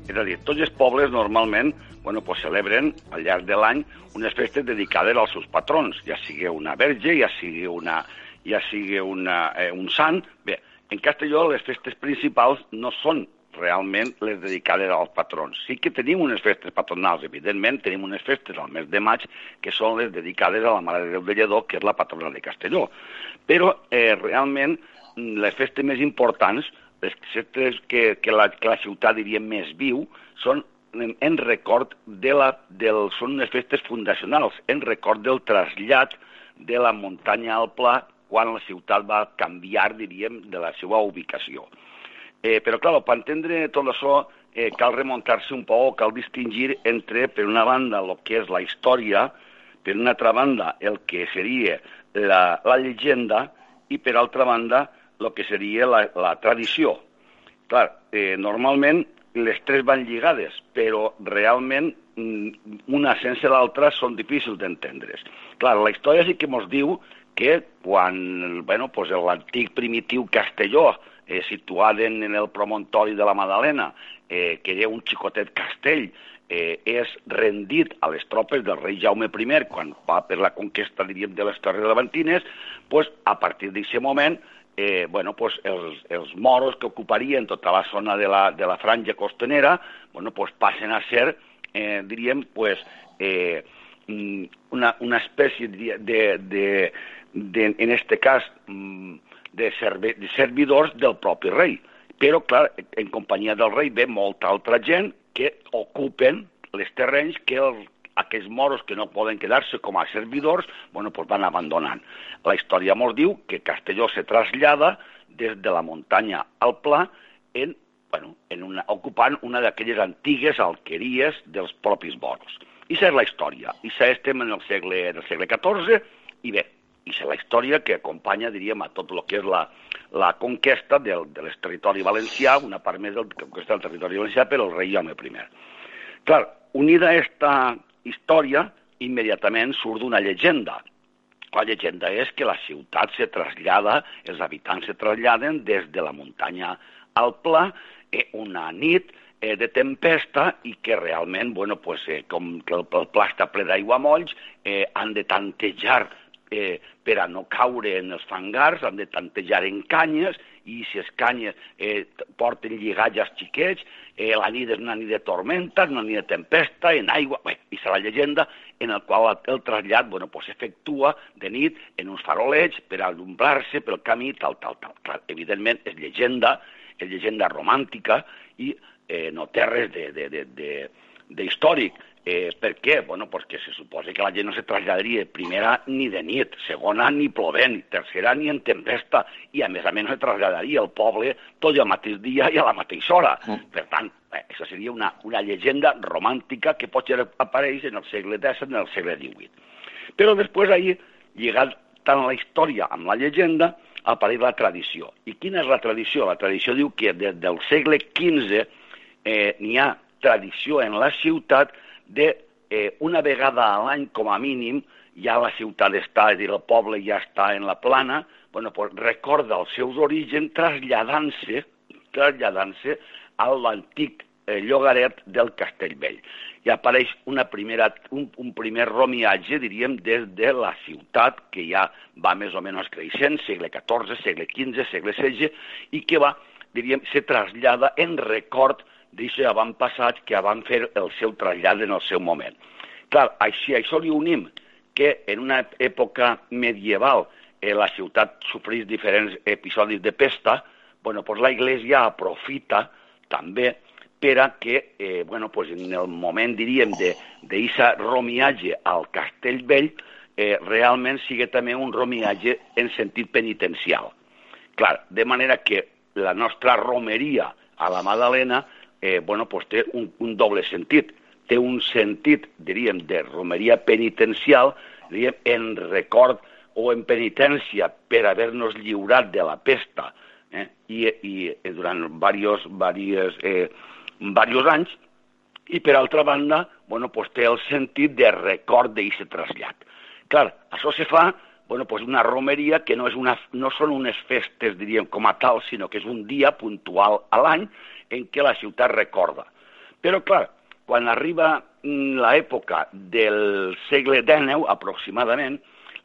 És a dir, tots els pobles normalment bueno, pues celebren al llarg de l'any unes festes dedicades als seus patrons, ja sigui una verge, ja sigui, una, ja sigui una, eh, un sant. Bé, en Castelló les festes principals no són realment les dedicades als patrons. Sí que tenim unes festes patronals, evidentment, tenim unes festes al mes de maig que són les dedicades a la Mare de Déu de Lledó, que és la patrona de Castelló. Però eh, realment les festes més importants, les festes que, que, la, que la ciutat diria més viu, són en, en record de la, del, són unes festes fundacionals, en record del trasllat de la muntanya al pla quan la ciutat va canviar, diríem, de la seva ubicació. Eh, però, clar, per entendre tot això eh, cal remuntar-se un poc, cal distingir entre, per una banda, el que és la història, per una altra banda, el que seria la, la llegenda, i per altra banda, el que seria la, la tradició. Clar, eh, normalment les tres van lligades, però realment mm, una sense l'altra són difícils d'entendre's. Clar, la història sí que ens diu que quan bueno, pues l'antic primitiu Castelló, eh, situat en, el promontori de la Madalena, eh, que era un xicotet castell, eh, és rendit a les tropes del rei Jaume I quan va per la conquesta, diríem, de les Terres Levantines, pues, a partir d'aquest moment eh, bueno, pues els, els moros que ocuparien tota la zona de la, de la franja costanera bueno, pues passen a ser, eh, diríem, pues, eh, una, una espècie de, de, de, de, en este cas, de, serve, de servidors del propi rei. Però, clar, en companyia del rei ve molta altra gent que ocupen les terrenys que el, aquells moros que no poden quedar-se com a servidors, bueno, pues van abandonant. La història ens diu que Castelló se trasllada des de la muntanya al pla en, bueno, en una, ocupant una d'aquelles antigues alqueries dels propis moros. I és la història. I estem en el segle, en el segle XIV, i bé, i la història que acompanya, diríem, a tot el que és la, la conquesta del, de territori valencià, una part més del conquesta del territori valencià per el rei Jaume I. Clar, unida a aquesta història, immediatament surt una llegenda. La llegenda és que la ciutat se trasllada, els habitants se traslladen des de la muntanya al pla, eh, una nit eh, de tempesta i que realment, bueno, pues, eh, com que el, el pla està ple d'aigua molls, eh, han de tantejar eh, per a no caure en els fangars, han de tantejar en canyes, i si les canyes eh, porten lligalles xiquets, eh, la nit és una nit de tormenta, una nit de tempesta, en aigua, bé, i serà llegenda en el qual el trasllat bueno, pues, de nit en uns farolets per alumbrar-se pel camí, tal, tal, tal. Clar, evidentment és llegenda, és llegenda romàntica i eh, no té res de, de, de, de, de històric. Eh, per què? Bueno, perquè se suposa que la gent no se traslladaria primera ni de nit, segona ni plovent, tercera ni en tempesta, i a més a més no se traslladaria al poble tot el mateix dia i a la mateixa hora. Mm. Per tant, eh, això seria una, una llegenda romàntica que potser apareix en el segle X, en el segle XVIII. Però després, ahir, lligat tant la història amb la llegenda, apareix la tradició. I quina és la tradició? La tradició diu que des del segle XV eh, n'hi ha tradició en la ciutat de eh, una vegada a l'any, com a mínim, ja la ciutat està, és dir, el poble ja està en la plana, bueno, pues recorda els seus orígens traslladant-se traslladant-se a l'antic eh, llogaret del Castellvell. I apareix una primera, un, un primer romiatge, diríem, des de la ciutat, que ja va més o menys creixent, segle XIV, segle XV, segle XVI, i que va, diríem, se trasllada en record d'això avantpassats que van fer el seu trasllat en el seu moment. Clar, així, això li unim que en una època medieval eh, la ciutat sofreix diferents episodis de pesta, bueno, pues la Iglesia aprofita també per a que, eh, bueno, pues en el moment, diríem, d'aquest romiatge al Castellvell, eh, realment sigui també un romiatge en sentit penitencial. Clar, de manera que la nostra romeria a la Madalena eh, bueno, pues té un, un doble sentit. Té un sentit, diríem, de romeria penitencial, diríem, en record o en penitència per haver-nos lliurat de la pesta eh? I, i eh, durant diversos, diversos, eh, diversos anys, i per altra banda, bueno, pues té el sentit de record d'aquest trasllat. Clar, això se fa bueno, pues una romeria que no, és una, no són unes festes, diríem, com a tal, sinó que és un dia puntual a l'any en què la ciutat recorda. Però, clar, quan arriba mm, l'època del segle XIX, aproximadament,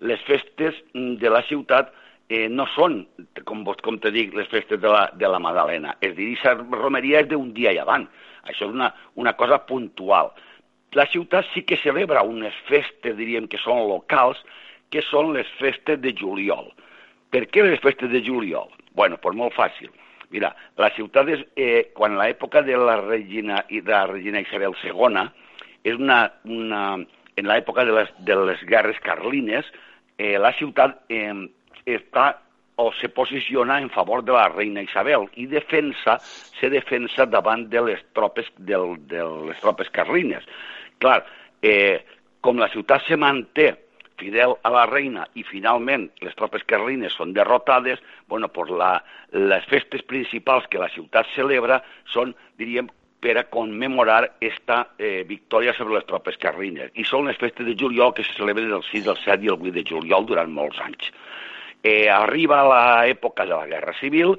les festes mm, de la ciutat eh, no són, com, com te dic, les festes de la, de la Madalena. És dir, la romeria és d'un dia i avant. Això és una, una cosa puntual. La ciutat sí que celebra unes festes, diríem, que són locals, que són les festes de juliol. Per què les festes de juliol? Bueno, pues molt fàcil. Mira, la ciutat és, eh, quan l'època de la regina i de la regina Isabel II és una, una en l'època de, les, de les guerres carlines, eh, la ciutat eh, està o se posiciona en favor de la reina Isabel i defensa, se defensa davant de les tropes, del, de les tropes carlines. Clar, eh, com la ciutat se manté fidel a la reina i finalment les tropes carlines són derrotades, bueno, pues la, les festes principals que la ciutat celebra són, diríem, per a commemorar esta eh, victòria sobre les tropes carlines. I són les festes de juliol que se celebren el 6, el 7 i el 8 de juliol durant molts anys. Eh, arriba l'època de la Guerra Civil,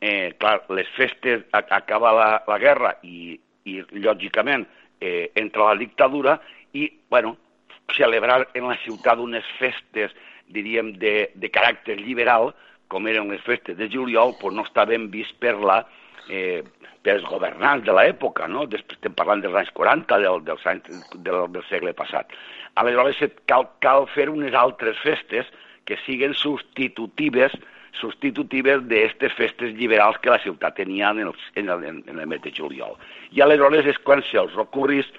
eh, clar, les festes, acaba la, la guerra i, i lògicament, eh, entra la dictadura i, bueno, celebrar en la ciutat unes festes, diríem, de, de caràcter liberal, com eren les festes de juliol, doncs no està ben vist per la, eh, pels governants de l'època, no? Després estem parlant dels anys 40, del, dels del, del segle passat. Aleshores cal, cal fer unes altres festes que siguin substitutives substitutives d'aquestes festes liberals que la ciutat tenia en el, en el, en el mes de juliol. I aleshores és quan se'ls ocorris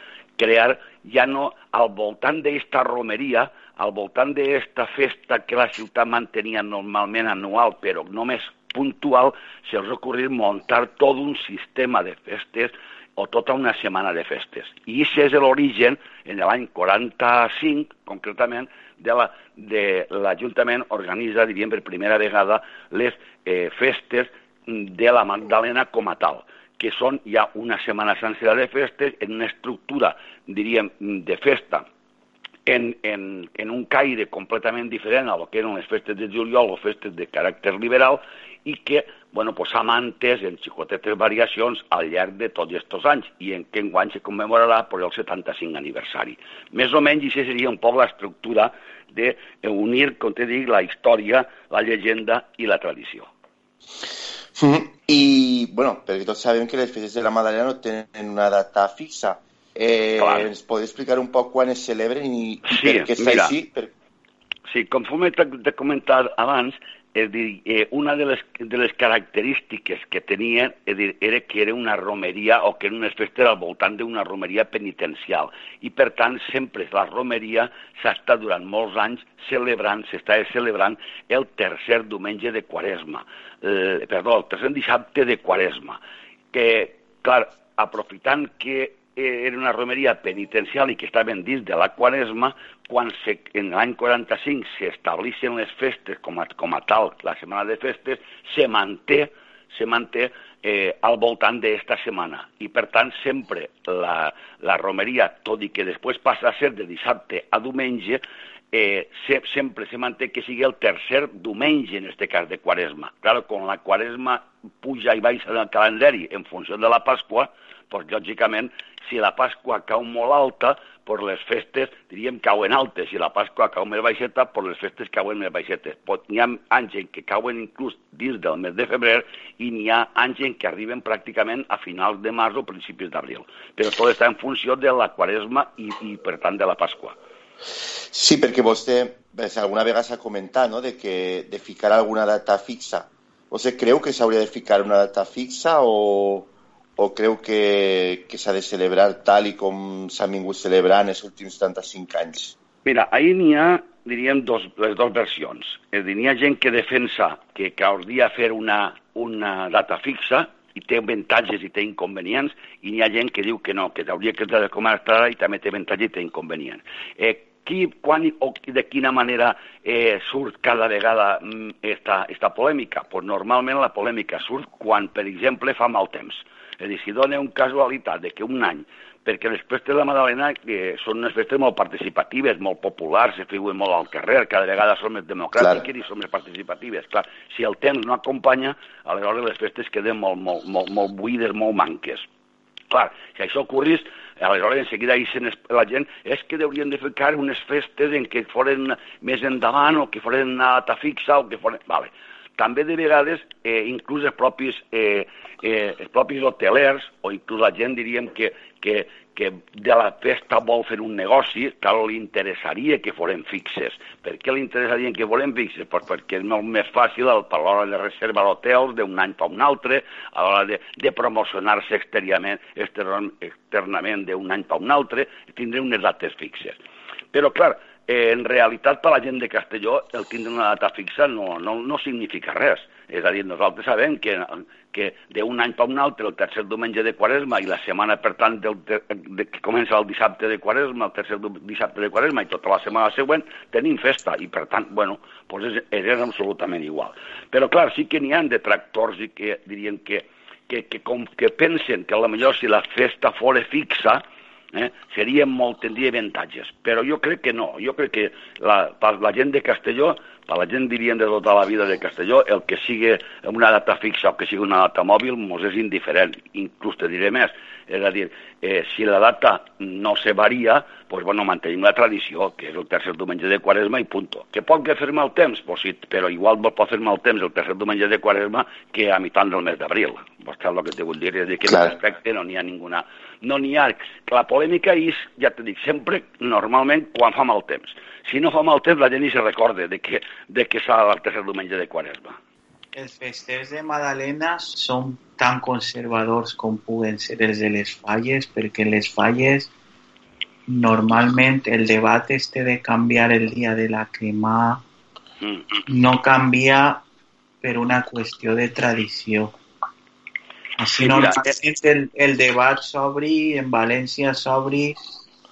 crear ja no al voltant d'esta romeria, al voltant d'esta festa que la ciutat mantenia normalment anual, però només puntual, se'ls ocorrir muntar tot un sistema de festes o tota una setmana de festes. I això és l'origen, en l'any 45, concretament, de la, de l'Ajuntament organitza, diríem, per primera vegada les eh, festes de la Magdalena com a tal que són ja una setmana sencera de festes en una estructura, diríem, de festa en, en, en un caire completament diferent a lo que eren les festes de juliol o festes de caràcter liberal i que, bueno, pues, amantes en xicotetes variacions al llarg de tots aquests anys i en què enguany se commemorarà per el 75 aniversari. Més o menys, això seria un poc l'estructura d'unir, com te dic, la història, la llegenda i la tradició. Mm, I, bueno, perquè tots sabem que les festes de la Madalena no tenen una data fixa. Eh, Clar. ens podeu explicar un poc quan es celebren i, i Sí, per què es fa mira. així? Per... Sí, com t'he comentat abans, és dir, eh, una de les, de les característiques que tenien és dir, era que era una romeria o que era unes festes al voltant d'una romeria penitencial. I per tant sempre la romeria s'ha estat durant molts anys celebrant, s'està celebrant el tercer diumenge de Quaresma, eh, perdó, el tercer dissabte de Quaresma, que, clar, aprofitant que era una romeria penitencial i que estaven dins de la Quaresma, quan se, en l'any 45 s'estableixen les festes com a, com a tal, la setmana de festes, se manté, se manté eh, al voltant d'esta setmana. I, per tant, sempre la, la romeria, tot i que després passa a ser de dissabte a diumenge, eh, se, sempre se manté que sigui el tercer diumenge, en este cas, de Quaresma. Claro, quan la Quaresma puja i baixa del calendari en funció de la Pasqua, pues, lògicament, si la Pasqua cau molt alta, per les festes, diríem, cauen altes. Si la Pasqua cau més baixeta, per les festes cauen més baixetes. Pot, n'hi ha anys en què cauen inclús dins del mes de febrer i n'hi ha anys en què arriben pràcticament a finals de març o principis d'abril. Però tot està en funció de la Quaresma i, i per tant, de la Pasqua. Sí, perquè vostè pues, alguna vegada s'ha comentat no? de, que, de ficar alguna data fixa. Vostè creu que s'hauria de ficar una data fixa o, o creu que, que s'ha de celebrar tal i com s'ha vingut celebrant els últims 75 anys? Mira, ahir n'hi ha, diríem, dos, les dues versions. És dir, n'hi ha gent que defensa que caldria fer una, una data fixa i té avantatges i té inconvenients, i n'hi ha gent que diu que no, que hauria que estar com ara i també té avantatges i té inconvenients. Eh, qui, quan o de quina manera eh, surt cada vegada mm, esta, esta polèmica? Pues normalment la polèmica surt quan, per exemple, fa mal temps. És a dir, si dona un casualitat de que un any, perquè les festes de la Madalena eh, són unes festes molt participatives, molt populars, se figuen molt al carrer, cada vegada són més democràtiques i són més participatives. Clar, si el temps no acompanya, aleshores les festes queden molt, molt, molt, molt buides, molt manques. Clar, si això ocorrís, aleshores en seguida dicen la gent és que haurien de ficar unes festes en què foren més endavant o que foren una data fixa o que foren... Vale. També de vegades, eh, inclús els propis, eh, eh, els propis hotelers o inclús la gent diríem que, que, que de la festa vol fer un negoci, clar, li interessaria que foren fixes. Per què li interessaria que foren fixes? Pues perquè és molt més fàcil a l'hora de reservar hotels d'un any per un altre, a l'hora de, de promocionar-se exteriorment, extern, externament d'un any per un altre, tindre unes dates fixes. Però, clar, eh, en realitat per la gent de Castelló el tindre una data fixa no, no, no significa res. És a dir, nosaltres sabem que, que d'un any per un altre, el tercer diumenge de Quaresma i la setmana, per tant, del, de, de, que comença el dissabte de Quaresma, el tercer dissabte de Quaresma i tota la setmana següent, tenim festa i, per tant, bueno, pues és, és absolutament igual. Però, clar, sí que n'hi ha detractors i que dirien que, que, que, com que pensen que a la millor si la festa fora fixa, eh, seria molt, tindria avantatges. Però jo crec que no. Jo crec que la, per la gent de Castelló, per la gent diríem de tota la vida de Castelló, el que sigui una data fixa o que sigui una data mòbil mos és indiferent. Inclús te diré més. És a dir, eh, si la data no se varia, pues, bueno, mantenim la tradició, que és el tercer diumenge de Quaresma i punto. Que pot que fer mal temps? Pues sí, però igual pot fer mal temps el tercer diumenge de Quaresma que a mitjan del mes d'abril. Vos saps el que te vull dir? És que en aquest aspecte no n'hi ha ninguna... No n'hi ha... La polèmica és, ja te dic, sempre, normalment, quan fa mal temps. Si no fa mal temps, la gent ni se recorda de que, de que s'ha el tercer diumenge de Quaresma. els festers de Madalena són tan conservadors com puguen ser els de les falles, perquè les falles normalment el debat este de canviar el dia de la cremà no canvia per una qüestió de tradició. Així Sí, mira, normalment el, el debat s'obri, en València s'obri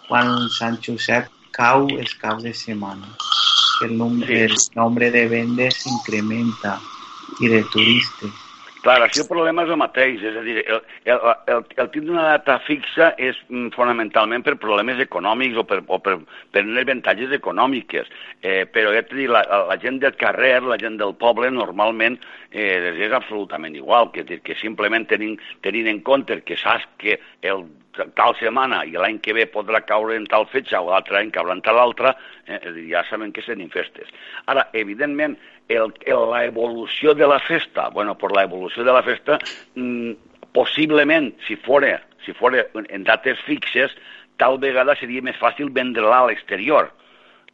quan Sant Josep cau els caps de setmana. El, num el nombre de vendes s'incrementa i de turistes. Clar, aquí el problema és el mateix, és a dir, el, el, el, el tindre una data fixa és mm, fonamentalment per problemes econòmics o per, o per, per unes avantatges econòmiques, eh, però ja dit, la, la gent del carrer, la gent del poble, normalment eh, és absolutament igual, que, dir, que simplement tenint, tenint en compte que saps que el tal setmana i l'any que ve podrà caure en tal fetge o l'altre any caurà en tal altra, eh, ja saben que seran festes. Ara, evidentment, el, el, la evolució de la festa, bueno, per la evolució de la festa, mm, possiblement, si fora, si fora en dates fixes, tal vegada seria més fàcil vendre-la a l'exterior.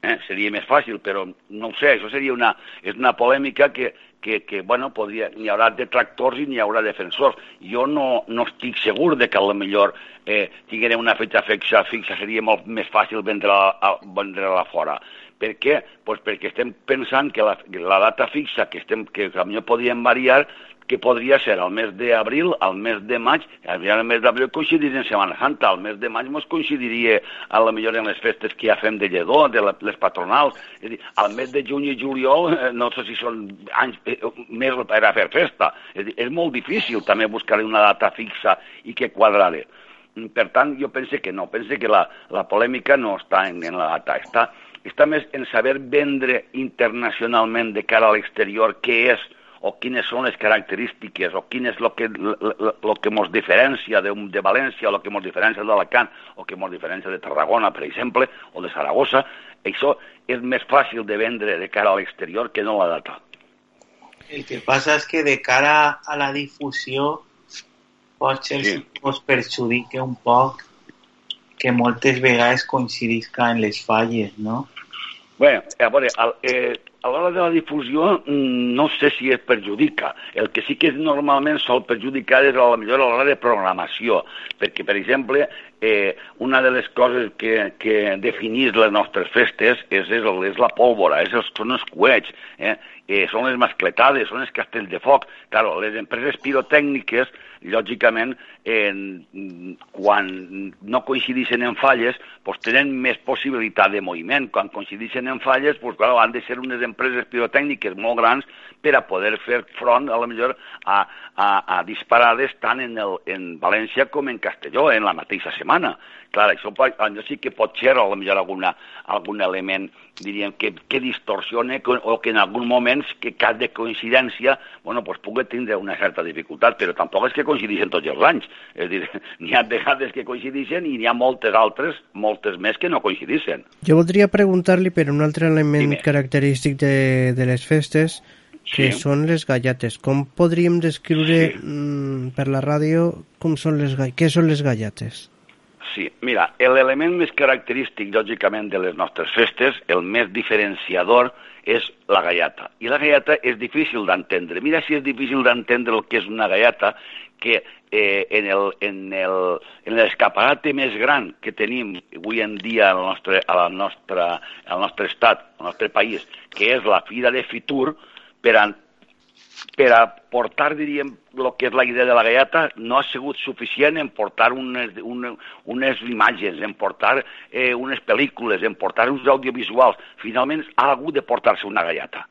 Eh? Seria més fàcil, però no ho sé, això seria una, és una polèmica que, que, que bueno, podria, n'hi haurà detractors i n'hi haurà defensors. Jo no, no estic segur de que a lo millor eh, tinguem una fetge fixa, fixa seria molt més fàcil vendre-la vendre fora. Per què? Pues perquè estem pensant que la, la data fixa que, estem, que potser podríem variar que podria ser al mes d'abril, al mes de maig, al mes d'abril coincidiria en Setmana Santa, al mes de maig ens coincidiria a la millor en les festes que ja fem de lledó, de les patronals, és dir, al mes de juny i juliol, eh, no sé si són anys eh, més per a fer festa, és, dir, és molt difícil. També buscar una data fixa i que quadrare. Per tant, jo pense que no, pense que la, la polèmica no està en, en la data, està, està més en saber vendre internacionalment de cara a l'exterior què és o quines són les característiques o quin és el que, lo, que mos diferencia de, de València o el que mos diferencia d'Alacant o que mos diferencia de Tarragona, per exemple, o de Saragossa, això és més fàcil de vendre de cara a l'exterior que no la data. El que passa és que de cara a la difusió potser sí. us perjudica un poc que moltes vegades coincidisca en les falles, no? Bé, a veure, el, eh, a l'hora de la difusió no sé si es perjudica. El que sí que normalment sol perjudicar és a la millor a l'hora de programació, perquè, per exemple, eh, una de les coses que, que definís les nostres festes és, és, és la pólvora, és els, són els coets, eh? Eh, són les mascletades, són els castells de foc. Claro, les empreses pirotècniques, lògicament, eh, quan no coincideixen en falles, pues, tenen més possibilitat de moviment. Quan coincideixen en falles, pues, claro, han de ser unes empreses pirotècniques molt grans per a poder fer front, a lo millor, a, a, a disparades tant en, el, en València com en Castelló, en la mateixa setmana. Clar, això, això sí que pot ser, a lo millor, alguna, algun element, diríem, que, que distorsione o que en algun moment, que cas de coincidència, bueno, pues pugui tindre una certa dificultat, però tampoc és que coincideixen tots els anys. És a dir, *laughs* n'hi ha vegades que coincideixen i n'hi ha moltes altres, moltes més que no coincideixen. Jo voldria preguntar-li per un altre element Dime. característic de, de les festes, que sí. són les gallates. Com podríem descriure sí. mm, per la ràdio com són les, què són les gallates? Sí, mira, l'element més característic, lògicament, de les nostres festes, el més diferenciador, és la gallata. I la gallata és difícil d'entendre. Mira si és difícil d'entendre el que és una gallata, que eh, en, el, en, el, en l'escaparate més gran que tenim avui en dia al nostre, a la nostra, al nostre estat, al nostre país, que és la Fira de Fitur, per per a portar, diríem, el que és la idea de la gallata, no ha sigut suficient en portar unes, unes, unes imatges, en portar eh, unes pel·lícules, en portar uns audiovisuals. Finalment ha hagut de portar-se una gallata.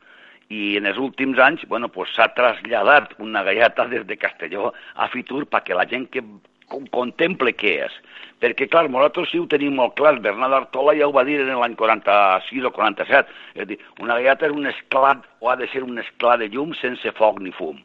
I en els últims anys bueno, pues, s'ha traslladat una gallata des de Castelló a Fitur perquè la gent que contemple què és. Perquè, clar, nosaltres sí ho tenim molt clar. Bernat Artola ja ho va dir en l'any 46 o 47. És dir, una gallata és un esclat, o ha de ser un esclat de llum sense foc ni fum.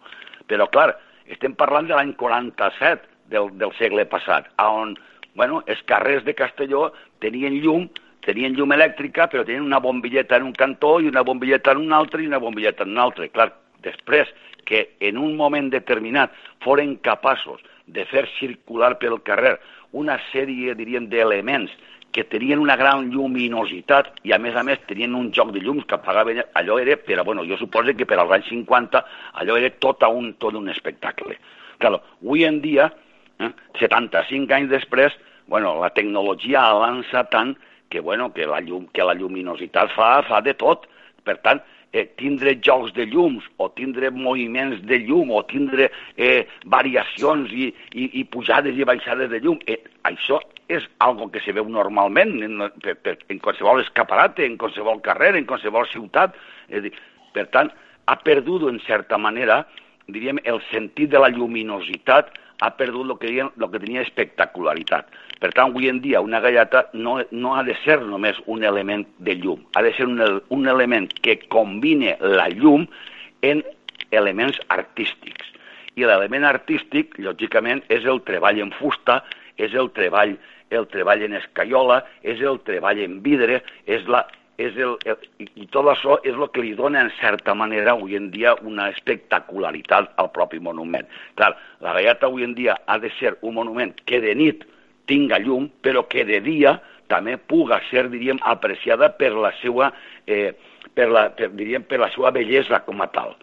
Però, clar, estem parlant de l'any 47 del, del segle passat, on, bueno, els carrers de Castelló tenien llum, tenien llum elèctrica, però tenien una bombilleta en un cantó i una bombilleta en un altre i una bombilleta en un altre. Clar, després que en un moment determinat foren capaços de fer circular pel carrer una sèrie, diríem, d'elements que tenien una gran lluminositat i a més a més tenien un joc de llums que apagaven, allò era, però bueno, jo suposo que per als anys 50 allò era tot un, tot un espectacle. Claro, avui en dia, eh, 75 anys després, bueno, la tecnologia avança tant que, bueno, que, la llum, que la lluminositat fa, fa de tot. Per tant, eh, tindre jocs de llums o tindre moviments de llum o tindre eh, variacions i, i, i pujades i baixades de llum, eh, això és algo que se veu normalment en, per, per, en qualsevol escaparate, en qualsevol carrer, en qualsevol ciutat. És dir, per tant, ha perdut, en certa manera, diríem, el sentit de la lluminositat, ha perdut el que, diem, el que tenia espectacularitat. Per tant, avui en dia una gallata no, no ha de ser només un element de llum, ha de ser un, un element que combine la llum en elements artístics. I l'element artístic, lògicament, és el treball en fusta, és el treball, el treball en escaiola, és el treball en vidre, és la, és el, el, i tot això és el que li dona, en certa manera, avui en dia, una espectacularitat al propi monument. Clar, la gallata avui en dia ha de ser un monument que de nit tinga llum, però que de dia també puga ser, diríem, apreciada per la seva, eh, per la, per, diríem, per la seva bellesa com a tal.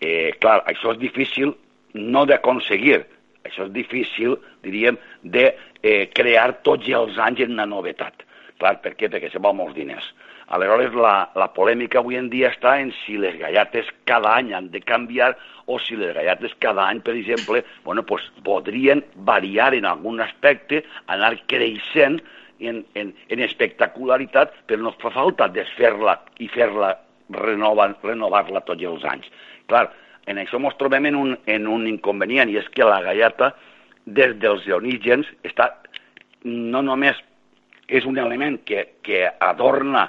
Eh, clar, això és difícil no d'aconseguir, això és difícil, diríem, de eh, crear tots els anys en una novetat. Clar, per què? Perquè se val molts diners. Aleshores, la, la polèmica avui en dia està en si les gallates cada any han de canviar o si les gallates cada any, per exemple, bueno, pues, podrien variar en algun aspecte, anar creixent en, en, en espectacularitat, però no fa falta desfer-la i fer-la renovar-la renovar tots els anys. Clar, en això ens trobem en un, en un inconvenient, i és que la gallata, des dels orígens, està, no només és un element que, que adorna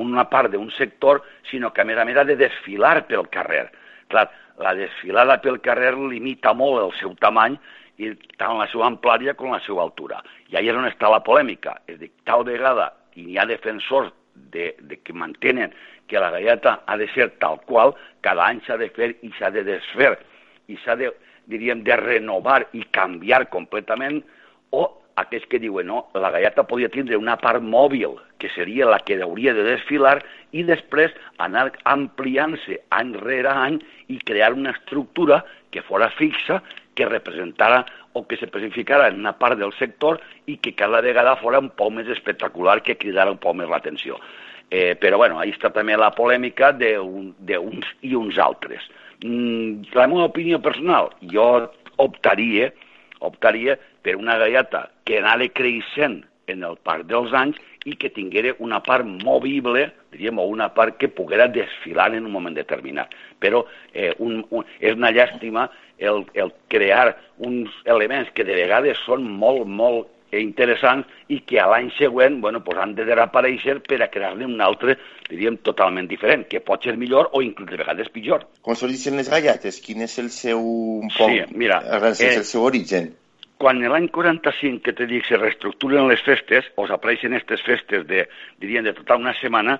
una part d'un sector, sinó que a més a més ha de desfilar pel carrer. Clar, la desfilada pel carrer limita molt el seu tamany i tant la seva amplària com la seva altura. I ahí és on està la polèmica. És dir, tal vegada hi ha defensors de, de que mantenen que la galleta ha de ser tal qual, cada any s'ha de fer i s'ha de desfer i s'ha de, diríem, de renovar i canviar completament, o aquells que diuen no, la galleta podria tindre una part mòbil, que seria la que hauria de desfilar, i després anar ampliant-se any rere any i crear una estructura que fora fixa, que representara o que se especificara en una part del sector i que cada vegada fora un poc més espectacular, que cridara un poc més l'atenció. Eh, però, bueno, ahí està també la polèmica d'uns i uns altres. Mm, la meva opinió personal, jo optaria, optaria per una gallata que anava creixent en el parc dels anys i que tinguera una part movible, diríem, o una part que poguera desfilar en un moment determinat. Però eh, un, un, és una llàstima el, el crear uns elements que de vegades són molt, molt interessants i que a l'any següent bueno, pues han de desaparèixer per a crear-ne un altre, diríem, totalment diferent, que pot ser millor o inclús de vegades pitjor. Com s'originen les gallates? Quin és el seu... Un poc, sí, mira... Eh, el seu origen? Quan l'any 45, que te dic, se reestructuren les festes, o s'apareixen aquestes festes de, diríem, de tota una setmana,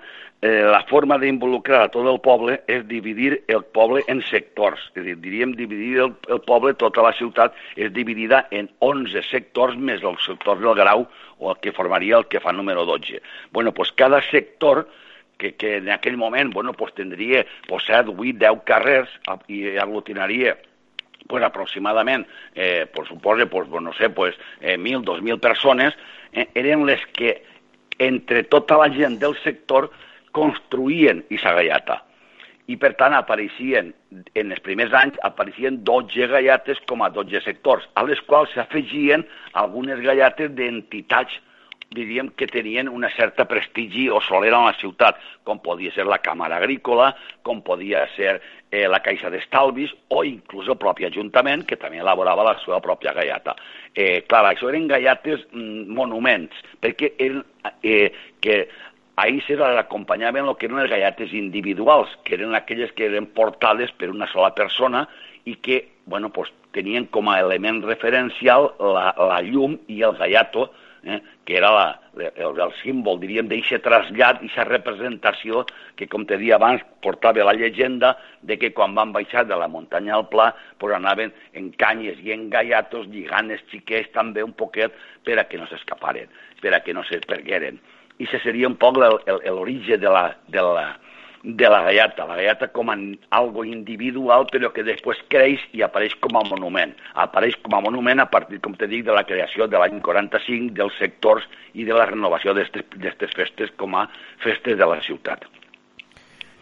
eh, la forma d'involucrar a tot el poble és dividir el poble en sectors. És dir, diríem, dividir el, el poble, tota la ciutat, és dividida en 11 sectors més els sectors del grau, o el que formaria el que fa número 12. bueno, pues cada sector que, que en aquell moment bueno, pues tindria pues, 7, 8, 10 carrers i aglutinaria pues aproximadament, eh, pues suposa, pues, no sé, pues, eh, 1.000, 2.000 persones, eh, eren les que entre tota la gent del sector construïen aquesta gallata. I, per tant, apareixien, en els primers anys, apareixien 12 gallates com a 12 sectors, a les quals s'afegien algunes gallates d'entitats diríem que tenien una certa prestigi o solera en la ciutat, com podia ser la Càmera Agrícola, com podia ser eh, la Caixa d'Estalvis o inclús el propi Ajuntament, que també elaborava la seva pròpia gallata. Eh, clar, això eren gallates mm, monuments, perquè eren, eh, que ahir se l'acompanyaven el que eren les gallates individuals, que eren aquelles que eren portades per una sola persona i que, bueno, pues, tenien com a element referencial la, la llum i el gallato, eh, que era la, el, el símbol, diríem, d'aquest trasllat, aquesta representació que, com te dia abans, portava la llegenda de que quan van baixar de la muntanya al pla pues anaven en canyes i en gaiatos lligant els xiquets també un poquet per a que no s'escaparen, per a que no s'espergueren. I això seria un poc l'origen de la, de la, de la gallata, la gallata com a algo individual però que després creix i apareix com a monument. Apareix com a monument a partir, com te dic, de la creació de l'any 45 dels sectors i de la renovació d'aquestes festes com a festes de la ciutat.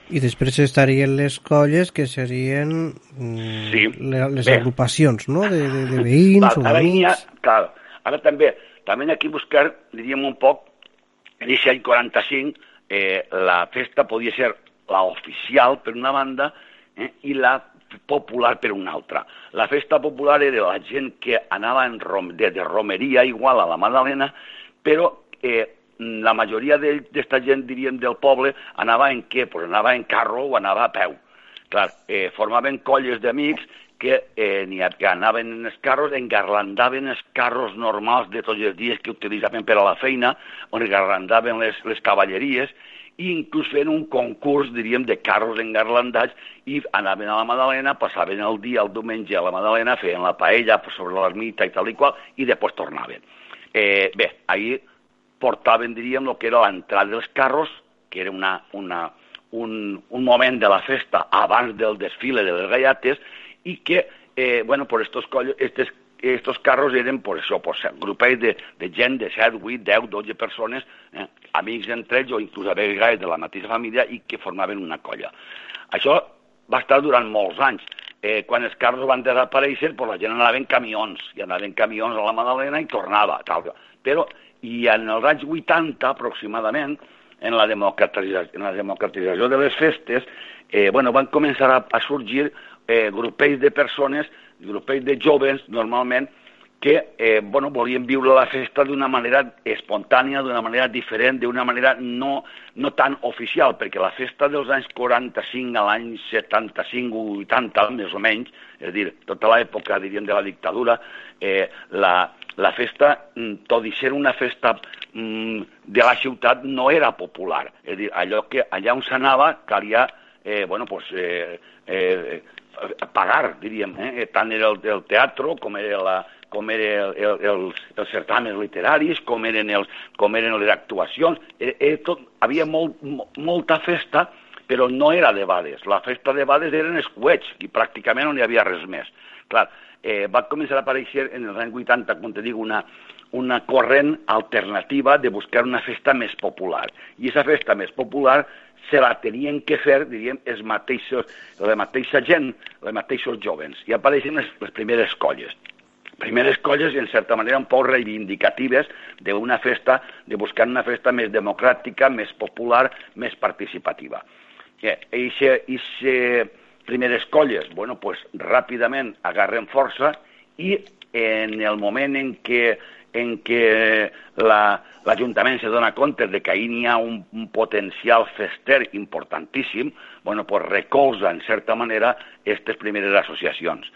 I després estarien les colles que serien mm, sí. les Bé. agrupacions no? de, de, de veïns Val, o d'amics. Clar, ara també, també aquí buscar, diríem un poc, en aquest any 45 eh, la festa podia ser la oficial per una banda eh, i la popular per una altra. La festa popular era la gent que anava en rom, de, de romeria igual a la Madalena, però eh, la majoria d'aquesta gent, diríem, del poble, anava en què? Pues anava en carro o anava a peu. Clar, eh, formaven colles d'amics que eh, ni anaven en els carros, engarlandaven els carros normals de tots els dies que utilitzaven per a la feina, on engarlandaven les, les cavalleries, i inclús fent un concurs, diríem, de carros engarlandats i anaven a la Madalena, passaven el dia, el diumenge a la Madalena, feien la paella sobre l'ermita i tal i qual, i després tornaven. Eh, bé, ahir portaven, diríem, el que era l'entrada dels carros, que era una, una, un, un moment de la festa abans del desfile de les gallates, i que, eh, bueno, por estos, estos estos carros eren, por això, pues, grupets de, de gent de 7, 8, 10, 12 persones, eh, amics entre ells o inclús a vegades de la mateixa família i que formaven una colla. Això va estar durant molts anys. Eh, quan els carros van desaparèixer, pues, la gent anava en camions, i anava en camions a la Madalena i tornava. Tal. Però, i en els anys 80 aproximadament, en la democratització, en la democratització de les festes, eh, bueno, van començar a, a sorgir eh, grupells de persones grupets de joves, normalment, que eh, bueno, volien viure la festa d'una manera espontània, d'una manera diferent, d'una manera no, no tan oficial, perquè la festa dels anys 45 a l'any 75 o 80, més o menys, és a dir, tota l'època, diríem, de la dictadura, eh, la, la festa, mm, tot i ser una festa mm, de la ciutat, no era popular. És a dir, allò que allà on s'anava calia eh, bueno, pues, eh, eh, pagar, diríem, eh? tant era el, el teatre com era la, com eren el, el, els, els certaments literaris, com eren, els, com eren les actuacions. Eh, eh, tot, havia molt, molta festa, però no era de bades. La festa de bades eren els coets, i pràcticament no hi havia res més. Clar, eh, va començar a aparèixer en els anys 80, com te dic, una, una corrent alternativa de buscar una festa més popular. I aquesta festa més popular se la tenien que fer, diríem, els mateixos, la mateixa gent, els mateixos jovens. I apareixen les, les primeres colles. Primeres colles, en certa manera, un poc reivindicatives d'una festa, de buscar una festa més democràtica, més popular, més participativa. I aquestes primeres colles, bueno, pues, ràpidament agarren força i en el moment en què en què l'Ajuntament la, se dona compte de que ahir n'hi ha un, un potencial fester importantíssim, bueno, pues recolza, en certa manera, aquestes primeres associacions.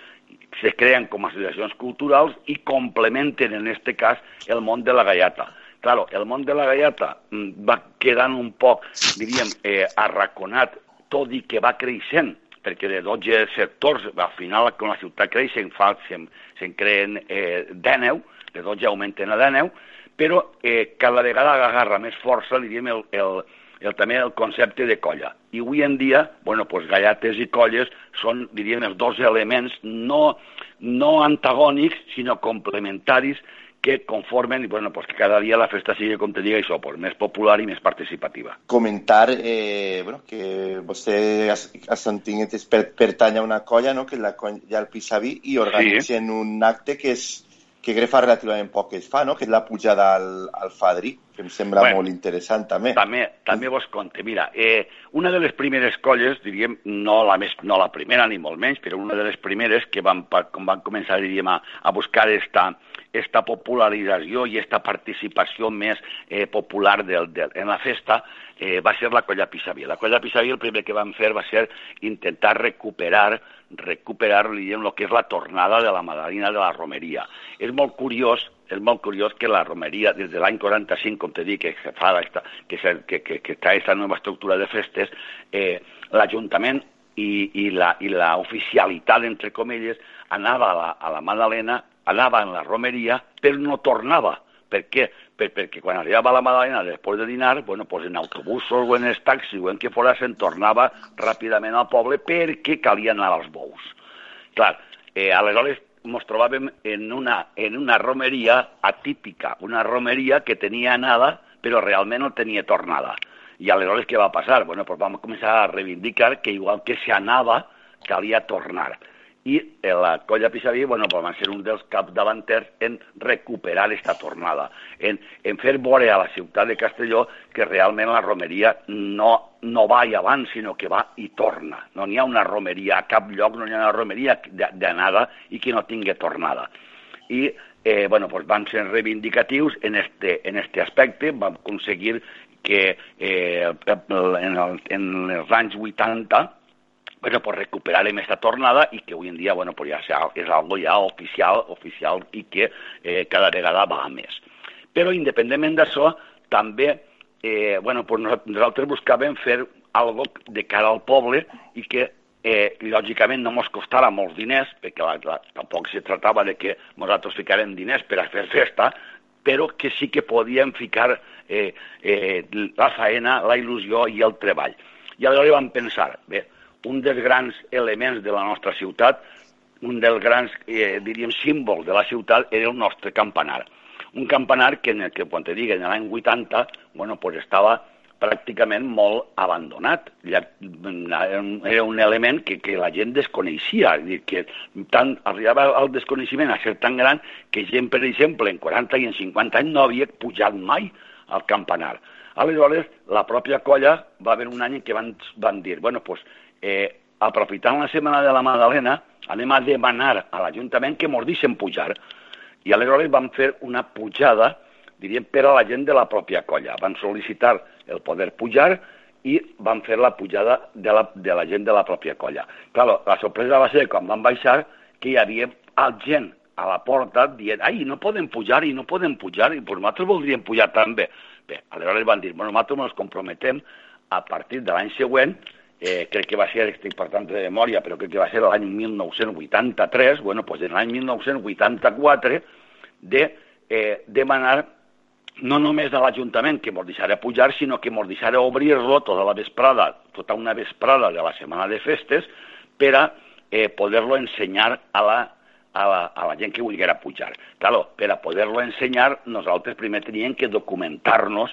Se creen com a associacions culturals i complementen, en aquest cas, el món de la gallata. Claro, el món de la gallata mm, va quedant un poc, diríem, eh, arraconat, tot i que va creixent, perquè de 12 sectors, al final, quan la ciutat creix, se'n se, se creen eh, 19, de 12 augmenten a 19, però eh, cada vegada agarra més força, diríem, el, el, el, també el concepte de colla. I avui en dia, bueno, pues, gallates i colles són, diríem, els dos elements no, no antagònics, sinó complementaris que conformen bueno, pues que cada dia la festa sigui, com te diga, això, pues, més popular i més participativa. Comentar eh, bueno, que vostè a Santinetes per, pertany a una colla, no? que és la colla al Pisaví, i organitzen sí. un acte que és que crec fa relativament poc que es fa, no? que és la pujada al, al Fadrí, que em sembla bueno, molt interessant també. També, també vos conte. Mira, eh, una de les primeres colles, diríem, no la, més, no la primera ni molt menys, però una de les primeres que van, com van començar, diríem, a, a buscar esta, esta popularització i esta participació més eh, popular del, del, en la festa eh, va ser la colla Pisaví. La colla Pisaví el primer que van fer va ser intentar recuperar recuperar, diguem, el que és la tornada de la Madalina de la Romeria. És molt curiós és molt curiós que la romeria, des de l'any 45, com te dic, que se fa esta, que, se, que, que, que està aquesta nova estructura de festes, eh, l'Ajuntament i, i, la, i la oficialitat, entre comilles, anava a la, a la Madalena, anava en la romeria, però no tornava. Per què? Per, perquè quan arribava a la Madalena després de dinar, bueno, pues en autobusos o en els taxis o en què fora, se'n tornava ràpidament al poble perquè calia anar als bous. Clar, eh, aleshores ens trobàvem en una, en una romeria atípica, una romeria que tenia anada, però realment no tenia tornada. I aleshores què va passar? Bueno, pues vam començar a reivindicar que igual que s'anava, calia tornar i la colla Pisaví bueno, van ser un dels capdavanters en recuperar aquesta tornada, en, en fer veure a la ciutat de Castelló que realment la romeria no, no va i avant, sinó que va i torna. No n'hi ha una romeria, a cap lloc no hi ha una romeria d'anada i que no tingui tornada. I eh, bueno, pues van ser reivindicatius en este, en este aspecte, vam aconseguir que eh, en, el, en els anys 80 bueno, pues recuperarem esta tornada i que avui en dia, bueno, pues ja sea, és algo ja oficial, oficial i que eh, cada vegada va més. Però independentment d'això, també, eh, bueno, pues nosaltres buscàvem fer algo de cara al poble i que eh, lògicament no ens costara molts diners, perquè la, la, tampoc se tractava de que nosaltres ficarem diners per a fer festa, però que sí que podíem ficar eh, eh, la faena, la il·lusió i el treball. I aleshores vam pensar, bé, un dels grans elements de la nostra ciutat, un dels grans, eh, diríem, símbols de la ciutat era el nostre campanar. Un campanar que, en el que quan te dic, en l'any 80, bueno, pues estava pràcticament molt abandonat. Ja, era un element que, que la gent desconeixia, dir, que tant, arribava al desconeixement a ser tan gran que gent, per exemple, en 40 i en 50 anys no havia pujat mai al campanar. Aleshores, la pròpia colla va haver un any què van, van dir, bueno, pues, eh, aprofitant la setmana de la Magdalena, anem a demanar a l'Ajuntament que mos deixen pujar. I aleshores vam fer una pujada, diríem, per a la gent de la pròpia colla. Van sol·licitar el poder pujar i van fer la pujada de la, de la gent de la pròpia colla. Claro, la sorpresa va ser quan van baixar que hi havia gent a la porta dient ai, no poden pujar i no poden pujar, i pues nosaltres voldríem pujar també. Bé, aleshores van dir, bueno, nosaltres ens comprometem a partir de l'any següent eh, crec que va ser, estic parlant de memòria, però crec que va ser l'any 1983, bueno, doncs en l'any 1984, de eh, demanar no només a l'Ajuntament que ens deixarà pujar, sinó que ens deixarà obrir-lo tota la vesprada, tota una vesprada de la setmana de festes, per a eh, poder-lo ensenyar a la, a la, a la gent que volguera pujar. Claro, per a poder-lo ensenyar, nosaltres primer teníem que documentar-nos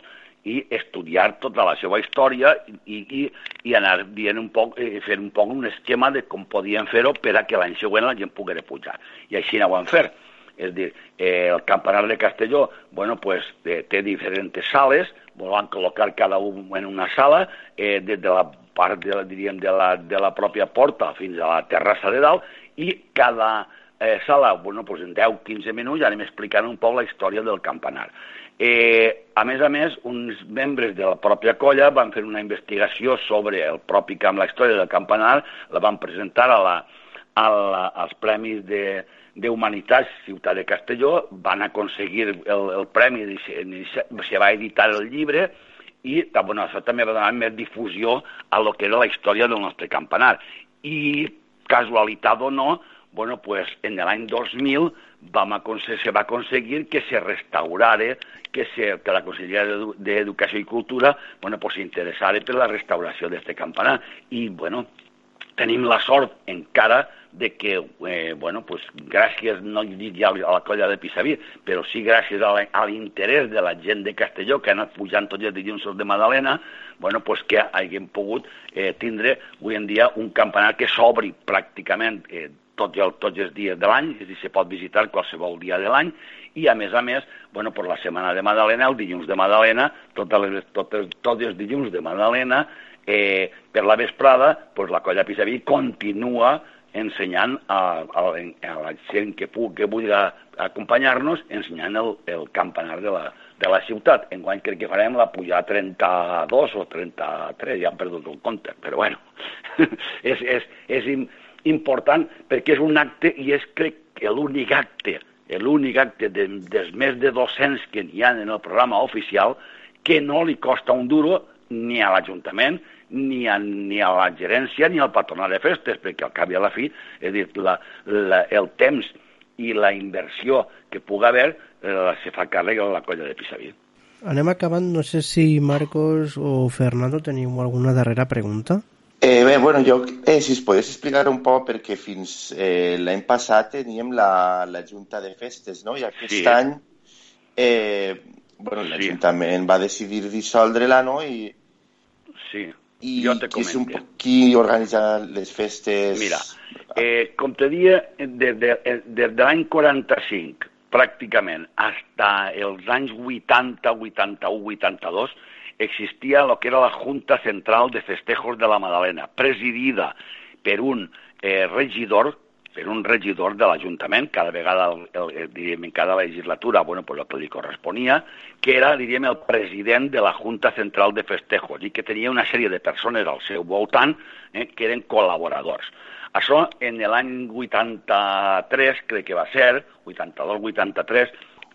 i estudiar tota la seva història i, i, i anar dient un poc, eh, fer un poc un esquema de com podien fer-ho per a que l'any següent la gent poguera pujar. I així ho van fer. És dir, eh, el campanar de Castelló, bueno, pues, eh, té diferents sales, volen col·locar cada un en una sala, eh, des de la part, de, diríem, de la, de la pròpia porta fins a la terrassa de dalt, i cada eh, sala, bueno, pues en 10-15 minuts ja anem explicant un poc la història del campanar. Eh, a més a més, uns membres de la pròpia colla van fer una investigació sobre el propi camp, la història del campanar, la van presentar a la, a la, als Premis de, de Humanitats Ciutat de Castelló, van aconseguir el, el premi, se, va editar el llibre, i bueno, això també va donar més difusió a lo que era la història del nostre campanar. I, casualitat o no, bueno, pues en l'any 2000 vam se va aconseguir que se restaurara, que, se, que la Conselleria d'Educació i Cultura bueno, pues, s'interessara per la restauració d'aquest campanar. I, bueno, tenim la sort encara de que, eh, bueno, pues, gràcies, no dic ja a la colla de Pisaví, però sí gràcies a l'interès de la gent de Castelló, que ha anat pujant tots els dilluns de Madalena, bueno, pues, que haguem pogut eh, tindre avui en dia un campanar que s'obri pràcticament eh, tots, el, tots els dies de l'any, és a dir, se pot visitar qualsevol dia de l'any, i a més a més, bueno, per la setmana de Madalena, el dilluns de Madalena, totes les, totes, tots els dilluns de Madalena, eh, per la vesprada, pues, la colla Pisaví continua ensenyant a, a, a la gent que, pugui, que vulgui acompanyar-nos, ensenyant el, el campanar de la, de la ciutat. Enguany crec que farem la pujada 32 o 33, ja hem perdut el compte, però bueno, *laughs* és, és, és, important perquè és un acte i és crec que l'únic acte l'únic acte de, dels més de 200 que n'hi ha en el programa oficial que no li costa un duro ni a l'Ajuntament, ni a, ni a la gerència, ni al patronat de festes, perquè al cap i a la fi, és dir, la, la, el temps i la inversió que pugui haver eh, se fa càrrec a la colla de Pisaví. Anem acabant, no sé si Marcos o Fernando teniu alguna darrera pregunta. Eh, bé, bueno, jo, eh, si es pogués explicar un poc, perquè fins eh, l'any passat teníem la, la Junta de Festes, no? I aquest Sí. any, eh, bueno, l'Ajuntament va decidir dissoldre-la, no? I, Sí, i jo te qui, un, qui organitza les festes? Mira, eh, com te dia, des de, eh, des de l'any 45, pràcticament, fins els anys 80, 81, 82, existia el que era la Junta Central de Festejos de la Madalena, presidida per un eh, regidor, per un regidor de l'Ajuntament, cada vegada, el, el, el, diríem, en cada legislatura, bueno, pues el que li corresponia, que era, diríem, el president de la Junta Central de Festejos i que tenia una sèrie de persones al seu voltant eh, que eren col·laboradors. Això en l'any 83, crec que va ser, 82-83,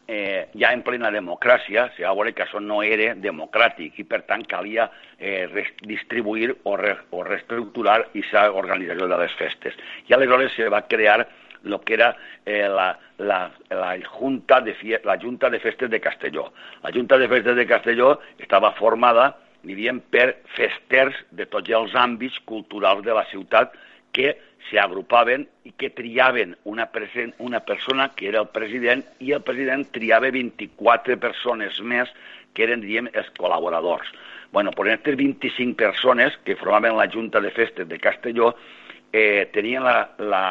eh, ja en plena democràcia, se va veure que això no era democràtic i per tant calia eh, distribuir o, re, o reestructurar aquesta organització de les festes. I aleshores se va crear el que era eh, la, la, la, junta de la Junta de Festes de Castelló. La Junta de Festes de Castelló estava formada, diríem, per festers de tots els àmbits culturals de la ciutat que s'agrupaven i que triaven una, present, una persona que era el president i el president triava 24 persones més que eren, diguem, els col·laboradors. Bueno, pues aquestes 25 persones que formaven la Junta de Festes de Castelló eh, tenien la, la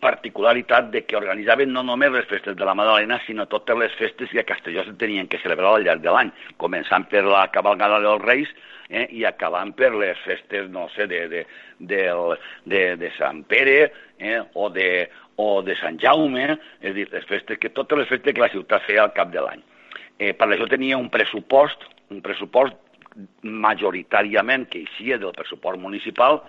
particularitat de que organitzaven no només les festes de la Madalena, sinó totes les festes que a Castelló se tenien que celebrar al llarg de l'any, començant per la cabalgada dels Reis eh, i acabant per les festes, no sé, de, de, del- de, de Sant Pere eh, o, de, o de Sant Jaume, és a dir, les festes que, totes les festes que la ciutat feia al cap de l'any. Eh, per això tenia un pressupost, un pressupost majoritàriament que eixia del pressupost municipal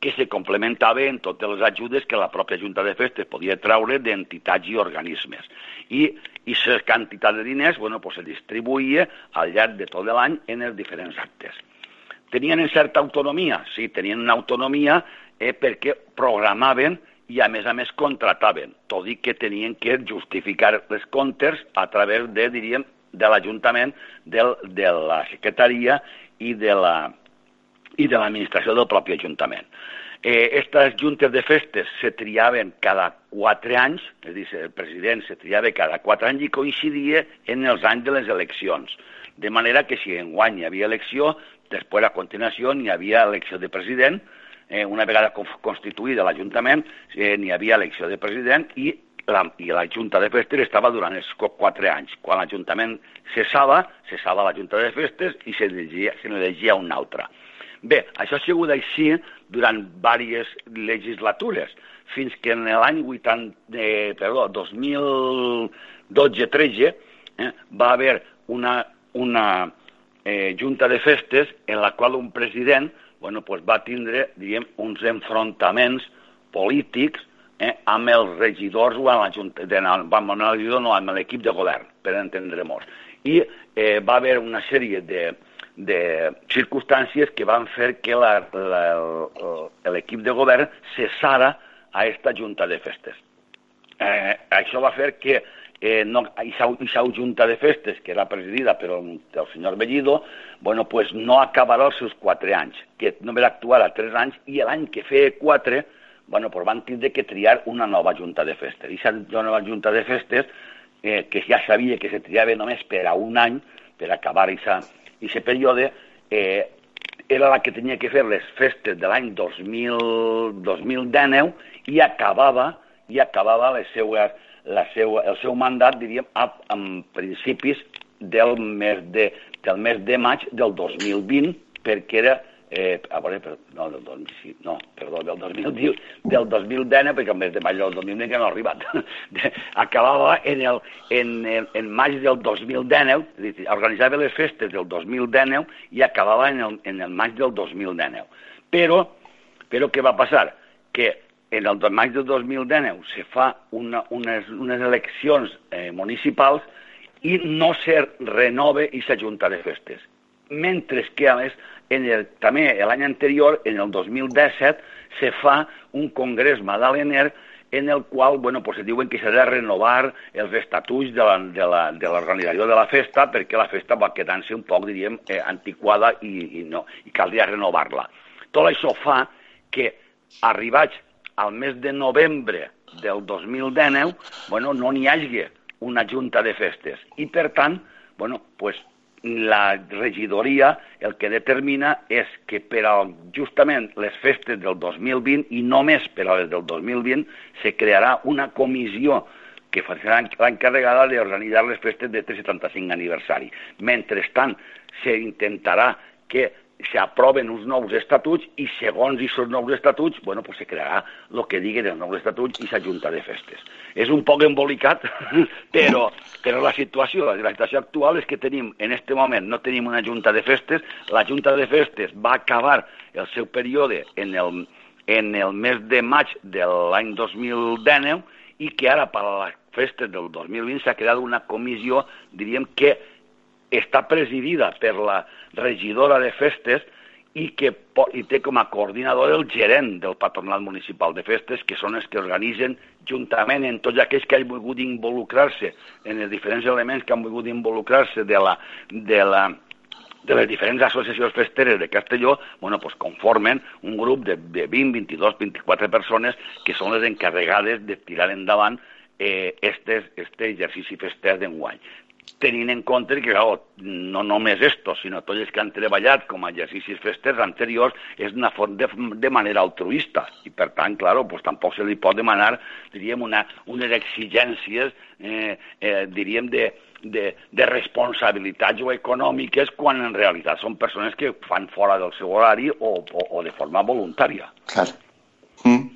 que se complementava en totes les ajudes que la pròpia Junta de Festes podia treure d'entitats i organismes. I aquesta quantitat de diners bueno, pues, se distribuïa al llarg de tot l'any en els diferents actes. Tenien en certa autonomia? Sí, tenien una autonomia eh, perquè programaven i a més a més contrataven, tot i que tenien que justificar les comptes a través de, diríem, de l'Ajuntament, de la secretaria i de la, i de l'administració del propi Ajuntament. Eh, juntes de festes se triaven cada quatre anys, és a dir, el president se triava cada quatre anys i coincidia en els anys de les eleccions. De manera que si en guany hi havia elecció, després a continuació n'hi havia elecció de president, eh, una vegada constituïda l'Ajuntament, eh, n'hi havia elecció de president i la, i la Junta de Festes estava durant els qu- quatre anys. Quan l'Ajuntament cessava, cessava la Junta de Festes i se n'elegia se una altra. Bé, això ha sigut així durant diverses legislatures, fins que en l'any 80, eh, perdó, 2012-13 eh, va haver una, una eh, junta de festes en la qual un president bueno, pues va tindre diguem, uns enfrontaments polítics eh, amb els regidors o amb la junta, de, amb, el regidor, no, amb l'equip de govern, per entendre-nos. I eh, va haver una sèrie de, de circumstàncies que van fer que l'equip de govern cessara a esta junta de festes. Eh, això va fer que eh, no, aquesta junta de festes, que era presidida per el, el senyor Bellido, bueno, pues no acabarà els seus quatre anys, que només actuarà tres anys, i l'any que feia quatre, bueno, pues van tindre que triar una nova junta de festes. I aquesta nova junta de festes, eh, que ja sabia que se triava només per a un any, per acabar aquest període, eh, era la que tenia que fer les festes de l'any 2000 2019 i acabava i acabava les seues, la seua, el seu mandat, diríem, a, en principis del mes de, del mes de maig del 2020, perquè era, eh, a veure, per, no, del, 2000, sí, no, perdó, del 2010, del 2019, perquè el mes de maig del 2020 que no ha arribat, *laughs* acabava en, el, en, en, en maig del 2019, és a dir, organitzava les festes del 2019 i acabava en el, en el maig del 2019. Però, però què va passar? Que en el maig del 2019 se fa una, unes, unes eleccions eh, municipals i no se renove i s'ajunta de festes. Mentre que, a més, en el, també l'any anterior, en el 2017, se fa un congrés madalener en el qual bueno, pues, diuen que s'ha de renovar els estatuts de l'organització de, de la festa perquè la festa va quedant-se un poc, diríem, eh, antiquada i, i, no, i caldria renovar-la. Tot això fa que, arribats al mes de novembre del 2019, bueno, no n'hi hagi una junta de festes. I, per tant, bueno, pues, la regidoria el que determina és que per a justament les festes del 2020 i només per a les del 2020 se crearà una comissió que serà l'encarregada d'organitzar les festes de 375 aniversari. Mentrestant, s'intentarà que s'aproven uns nous estatuts i segons aquests nous estatuts, bueno, pues se crearà el que digui dels nous estatuts i s'ajunta de festes. És un poc embolicat, *laughs* però, però la situació, la situació actual és que tenim, en aquest moment, no tenim una junta de festes, la junta de festes va acabar el seu període en el, en el mes de maig de l'any 2019 i que ara per a les festes del 2020 s'ha creat una comissió, diríem que està presidida per la regidora de festes i que i té com a coordinador el gerent del patronat municipal de festes, que són els que organitzen juntament en tots aquells que han volgut involucrar-se en els diferents elements que han volgut involucrar-se de la, de la, de les diferents associacions festeres de Castelló, bueno, pues conformen un grup de, de 20, 22, 24 persones que són les encarregades de tirar endavant eh, este, este exercici fester d'enguany tenint en compte que, clar, no només esto, sinó tots els que han treballat com a exercicis festers anteriors és una font de, de manera altruista i, per tant, clar, pues, tampoc se li pot demanar, diríem, una, unes exigències, eh, eh, diríem, de, de, de responsabilitats o econòmiques quan en realitat són persones que fan fora del seu horari o, o, o de forma voluntària. Clar. Mm.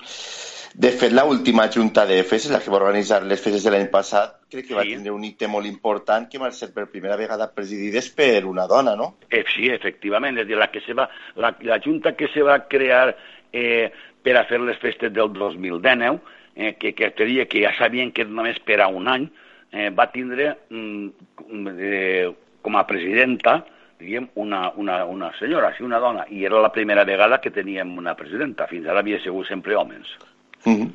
De fet, l'última Junta de FES, la que va organitzar les festes de l'any passat, crec que sí. va tindre un ítem molt important que va ser per primera vegada presidides per una dona, no? Eh, sí, efectivament. És dir, la, que se va, la, la Junta que se va crear eh, per a fer les festes del 2019, eh, que, que diria que ja sabien que només per a un any, eh, va tindre mm, eh, com a presidenta diguem, una, una, una senyora, sí, una dona, i era la primera vegada que teníem una presidenta. Fins ara havia sigut sempre homes. Mm -hmm.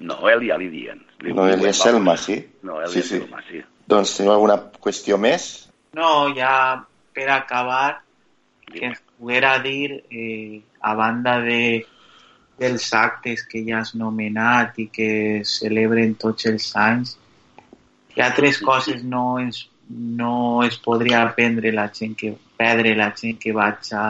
Noelia li diuen. Li Noelia Selma, sí? Noelia sí, sí. Selma, sí. Doncs teniu alguna qüestió més? No, ja per acabar, que ens poguera dir, eh, a banda de, dels actes que ja has nomenat i que celebren tots els anys, hi ha tres coses no es, no es podria aprendre la gent que, perdre la gent que vaig a,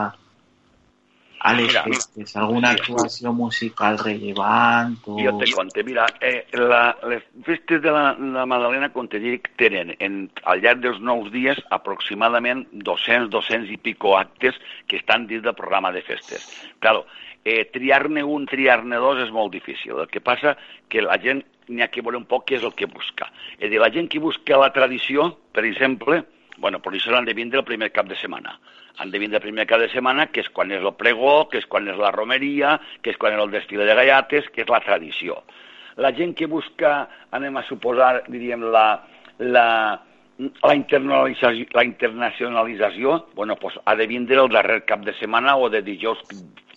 a les mira, festes? Alguna mira, actuació musical rellevant? O... Jo te conte, mira, eh, la, les festes de la, la Madalena, com te dic, tenen en, al llarg dels nous dies aproximadament 200, 200 i pico actes que estan dins del programa de festes. Claro, eh, triar-ne un, triar-ne dos és molt difícil. El que passa que la gent n'hi ha que veure un poc què és el que busca. És dir, la gent que busca la tradició, per exemple, bueno, per això l'han de vindre el primer cap de setmana han de vindre primer cada setmana, que és quan és el pregó, que és quan és la romeria, que és quan és el desfile de gallates, que és la tradició. La gent que busca, anem a suposar, diríem, la, la, la, internacionalització, la internacionalització bueno, pues, ha de vindre el darrer cap de setmana o de dijous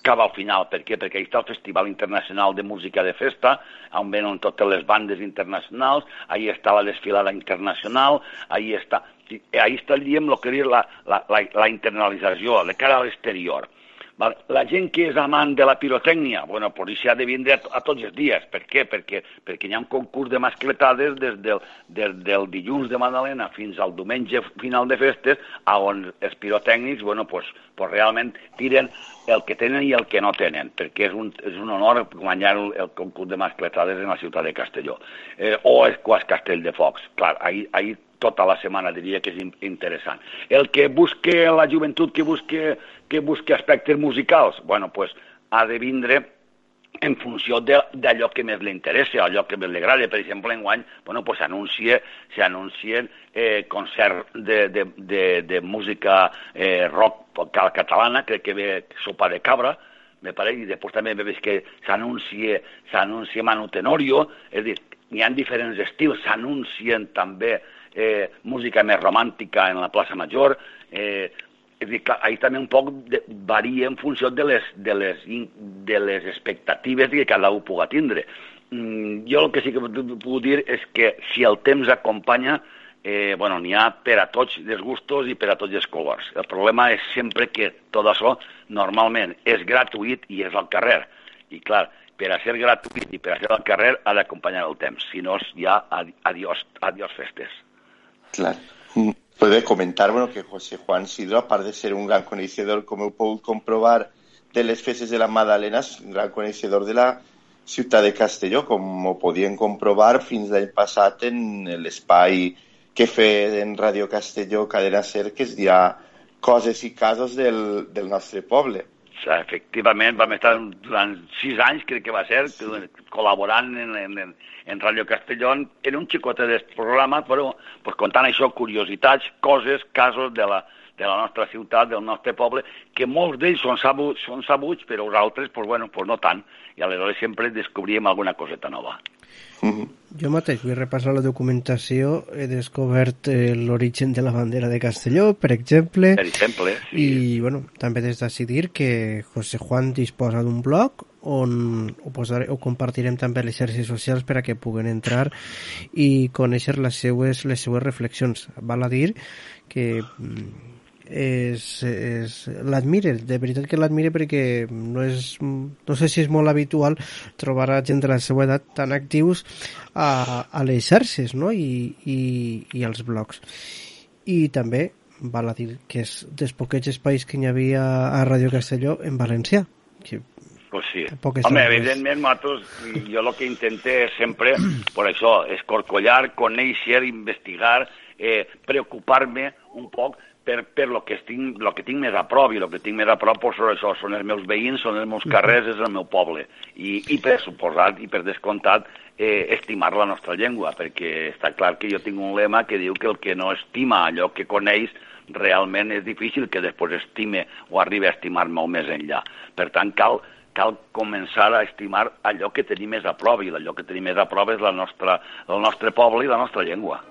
cap al final. Per què? Perquè ahí està el Festival Internacional de Música de Festa, on venen totes les bandes internacionals, ahí està la desfilada internacional, ahí està ahí estaríem el que és la, la, la, la internalització, de cara a l'exterior. La gent que és amant de la pirotècnia, bueno, s'ha de vindre a, a tots els dies. Per què? Perquè, perquè hi ha un concurs de mascletades des del, des del dilluns de Madalena fins al diumenge final de festes, on els pirotècnics, bueno, pues, pues realment tiren el que tenen i el que no tenen, perquè és un, és un honor guanyar el, el concurs de mascletades en la ciutat de Castelló. Eh, o és quasi Castell de Focs. Clar, ahir, ahir tota la setmana diria que és interessant. El que busque la joventut, que busque, que busque aspectes musicals, bueno, pues, ha de vindre en funció d'allò que més li interessa, allò que més li agrada. Per exemple, en guany, bueno, pues s'anuncia s'anuncien eh, concert de, de, de, de música eh, rock catalana, crec que ve Sopa de Cabra, me pareix, i després també veig que s'anuncia s'anuncia Manu Tenorio, és a dir, hi ha diferents estils, s'anuncien també eh, música més romàntica en la plaça Major, eh, és dir, clar, ahir també un poc de, varia en funció de les, de les, de les expectatives que cada un pugui tindre. Mm, jo el que sí que puc dir és que si el temps acompanya, eh, bueno, n'hi ha per a tots els gustos i per a tots els colors. El problema és sempre que tot això normalment és gratuït i és al carrer. I clar, per a ser gratuït i per a ser al carrer ha d'acompanyar el temps, si no ja adiós, adiós festes. Clar. Mm. Puede comentar, bueno, que José Juan Sidro, aparte de ser un gran conocedor, como podido comprobar, de les festes de la Madalena, és un gran coneixedor de la ciutat de Castelló, com ho podien comprovar fins l'any passat en l'espai que fe en Radio Castelló Cadena Ser, que es dirà Coses i casos del, del nostre poble. Efectivament, vam estar durant sis anys, crec que va ser, col·laborant en, en, en Radio Castelló en un xicotet de programa, però pues, contant això, curiositats, coses, casos de la, de la nostra ciutat, del nostre poble, que molts d'ells són sabuts, són sabuts, però els altres, pues, bueno, pues no tant. I aleshores sempre descobríem alguna coseta nova. Jo mateix vull repassar la documentació, he descobert eh, l'origen de la bandera de Castelló, per exemple. Per exemple, sí. I, bueno, també des d'ací dir que José Juan disposa d'un blog on ho, posaré, ho compartirem també a les xarxes socials per a que puguen entrar i conèixer les seues, les seues reflexions. Val a dir que mm, és, és l'admire, de veritat que l'admire perquè no és, no sé si és molt habitual trobar a gent de la seva edat tan actius a, a les xarxes no? I, i, i als blogs i també val a dir que és dels poquets espais que hi havia a Ràdio Castelló en valencià que Pues sí. Home, evidentment, nosaltres, jo el que intenté sempre, per això, escorcollar, conèixer, investigar, eh, preocupar-me un poc per, per lo, que tinc, lo que tinc més a prop, i el que tinc més a prop pues, són això, són els meus veïns, són els meus carrers, és el meu poble. I, i per suposat, i per descomptat, eh, estimar la nostra llengua, perquè està clar que jo tinc un lema que diu que el que no estima allò que coneix realment és difícil que després estime o arribi a estimar molt més enllà. Per tant, cal, cal començar a estimar allò que tenim més a prop, i allò que tenim més a prop és la nostra, el nostre poble i la nostra llengua.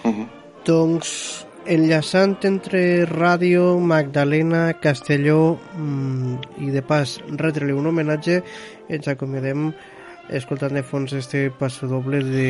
Uh -huh. Doncs enllaçant entre Ràdio, Magdalena, Castelló mmm, i de pas retre-li un homenatge ens acomiadem escoltant de fons este passo doble de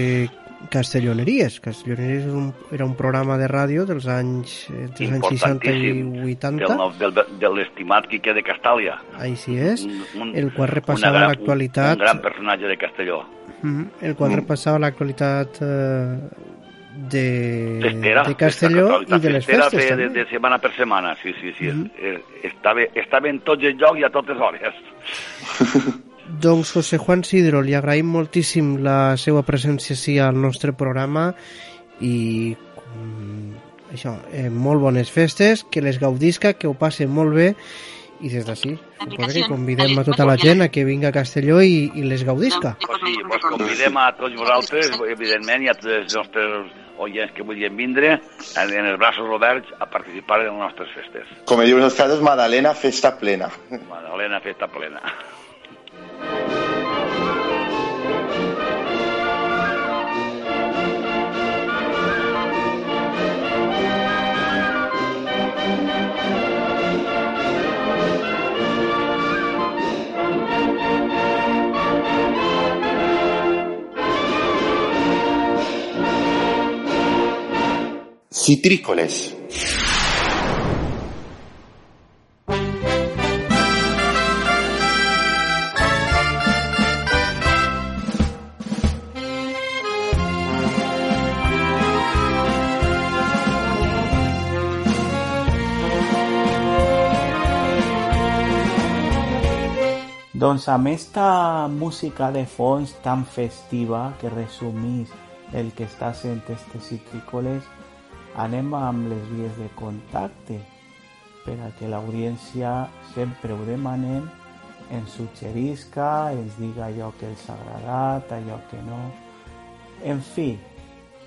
Castelloneries. Castelloneries era un, era un programa de ràdio dels anys, dels anys 60 i 80. Del, del, de l'estimat Quique de Castàlia. Així és, un, un, el qual repassava l'actualitat... Un, un gran personatge de Castelló. Mm, el qual mm. repassava l'actualitat eh, de, festera, de Castelló i de les festes de, de, de setmana per setmana, sí, sí, sí. Mm -hmm. estava, estava en tots els llocs i a totes hores. *laughs* doncs José Juan Sidro, li agraïm moltíssim la seva presència sí al nostre programa i mm, això, eh, molt bones festes, que les gaudisca, que ho passe molt bé i des d'ací suposo que convidem a tota la gent a que vinga a Castelló i, i les gaudisca. Pues sí, pues convidem a tots vosaltres, evidentment, i a tots els nostres oients que vulguin vindre en, en els braços oberts a participar en les nostres festes. Com diuen els casos, Madalena, festa plena. Madalena, festa plena. Citrícoles. Doncs amb esta música de fons tan festiva que resumís el que està sent estes citrícoles, anem amb les vies de contacte per a que l'audiència sempre ho demanem ens suggerisca, ens diga allò que els ha agradat, allò que no... En fi,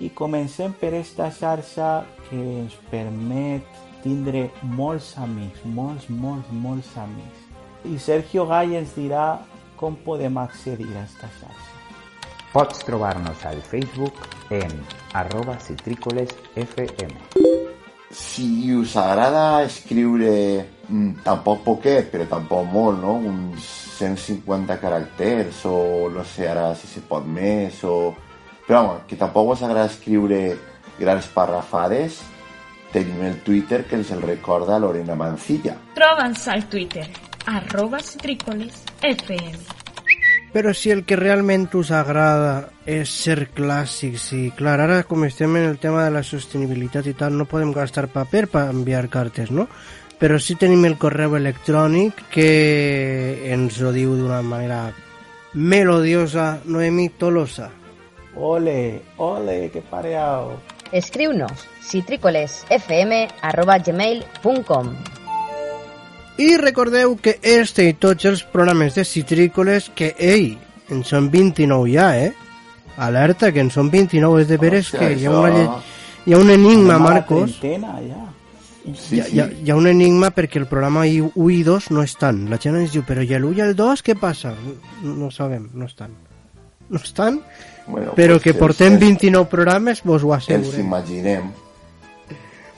i comencem per esta xarxa que ens permet tindre molts amics, molts, molts, molts amics. i Sergio Gall ens dirà com podem accedir a esta xarxa. Pots trobar-nos al Facebook en arroba citrícolesfm. Si us agrada escriure mm, tampoc poquet, però tampoc molt, no? Uns 150 caràcters o no sé ara si se pot més o... Però home, que tampoc us agrada escriure grans parrafades, tenim el Twitter que ens el recorda Lorena Mancilla. Troba'ns al Twitter, arroba citrícoles FM. Però si el que realment us agrada és ser clàssics i clar, ara com estem en el tema de la sostenibilitat i tal, no podem gastar paper per enviar cartes, no? Però sí tenim el correu electrònic que ens ho diu d'una manera melodiosa Noemi Tolosa. Ole, ole, que pareado. Escriu-nos citrícolesfm.gmail.com I recordeu que este i tots els programes de Citrícoles, que, ei, en són 29 ja, eh? Alerta, que en són 29, és de veres Hòstia, que hi ha, una, lle- hi ha un enigma, Marcos. trentena, ja. Sí, hi, ha, hi, ha, hi ha un enigma perquè el programa 1 i 2 no estan. La gent ens diu, però i l'1 i el 2 què passa? No, no sabem, no estan. No estan, Bueno, però pues que portem els- 29 programes, vos ho assegurem. imaginem.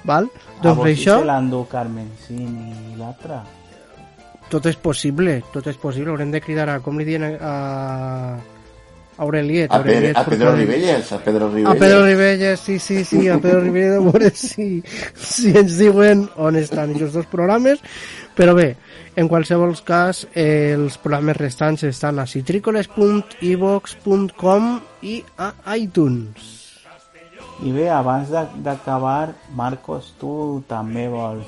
Val? A Doncs vos això, se l'endú Carmen Cini i l'altra. tot és possible, tot és possible. Haurem de cridar a, com li diuen a, a Aureliet. A, Pedro, Aureliet a Pedro. Ribelles, a Pedro A Ribelles. Pedro Ribelles, sí, sí, sí, a Pedro *laughs* Ribelles, a veure si, si ens diuen on estan aquests dos programes. Però bé, en qualsevol cas, eh, els programes restants estan a citricoles.ivox.com i a iTunes. I bé, abans d'acabar, Marcos, tu també vols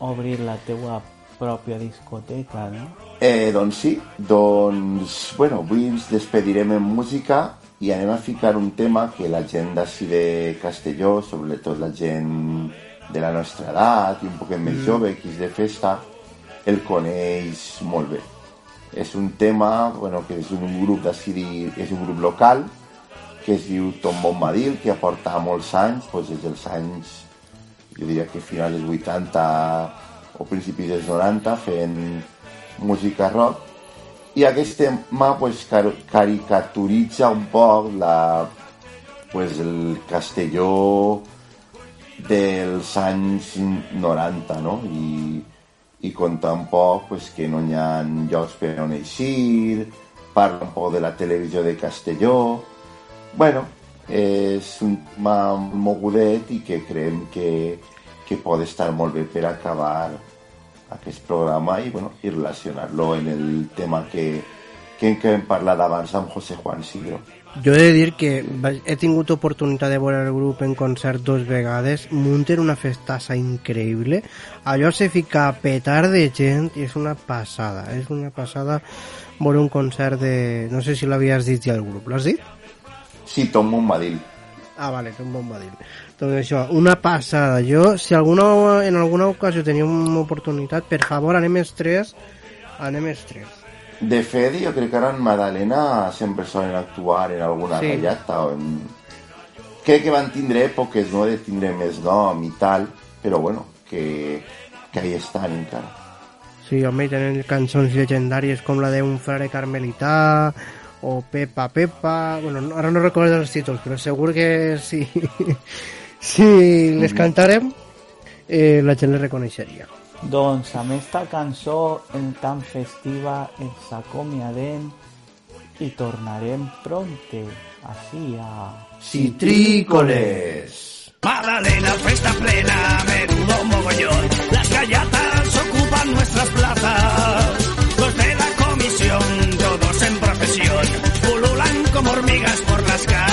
obrir la teua pròpia discoteca, no? Eh, doncs sí, doncs, bueno, avui ens despedirem en música i anem a ficar un tema que la gent d'ací de Castelló, sobretot la gent de la nostra edat i un poc més Mm. jove, que és de festa, el coneix molt bé. És un tema, bueno, que és un grup d'ací, és un grup local, que es diu Tom Bombadil, que aporta molts anys, doncs des dels anys, jo diria que finals dels 80 o principis dels 90, fent música rock, i aquest tema pues, car caricaturitza un poc la, pues, el Castelló dels anys 90, no? I, i conta un poc pues, que no hi ha llocs per on eixir, parla un poc de la televisió de Castelló... Bueno, és un tema mogudet i que creiem que, que pot estar molt bé per acabar aquest programa i, bueno, i relacionar-lo en el tema que, que, hem parlat abans amb José Juan Sigro. Jo he de dir que he tingut oportunitat de veure el grup en concert dos vegades, munten una festassa increïble, allò se fica petar de gent i és una passada, és una passada veure un concert de... no sé si l'havies dit ja el grup, l'has dit? Sí, Tom Bombadil. Ah, vale, és un bon badil. Doncs això, una passada. Jo, si alguna, en alguna ocasió teniu una oportunitat, per favor, anem els tres, anem els tres. De fet, jo crec que ara en Madalena sempre solen actuar en alguna Sí. ratllata o en... Crec que van tindre èpoques, no?, de tindre més nom i tal, però bueno, que, que ahí estan encara. Sí, home, tenen cançons legendàries com la d'un frare carmelità o Pepa Pepa, bueno, ahora no recuerdo los títulos, pero seguro que si, *laughs* si les cantarem eh, la gent les reconeixeria. Doncs amb esta cançó tan festiva ens acomiadem i tornarem pronte així a... Citrícoles! Magdalena, festa plena, menudo mogollón, las gallatas ocupan nuestras plazas. las.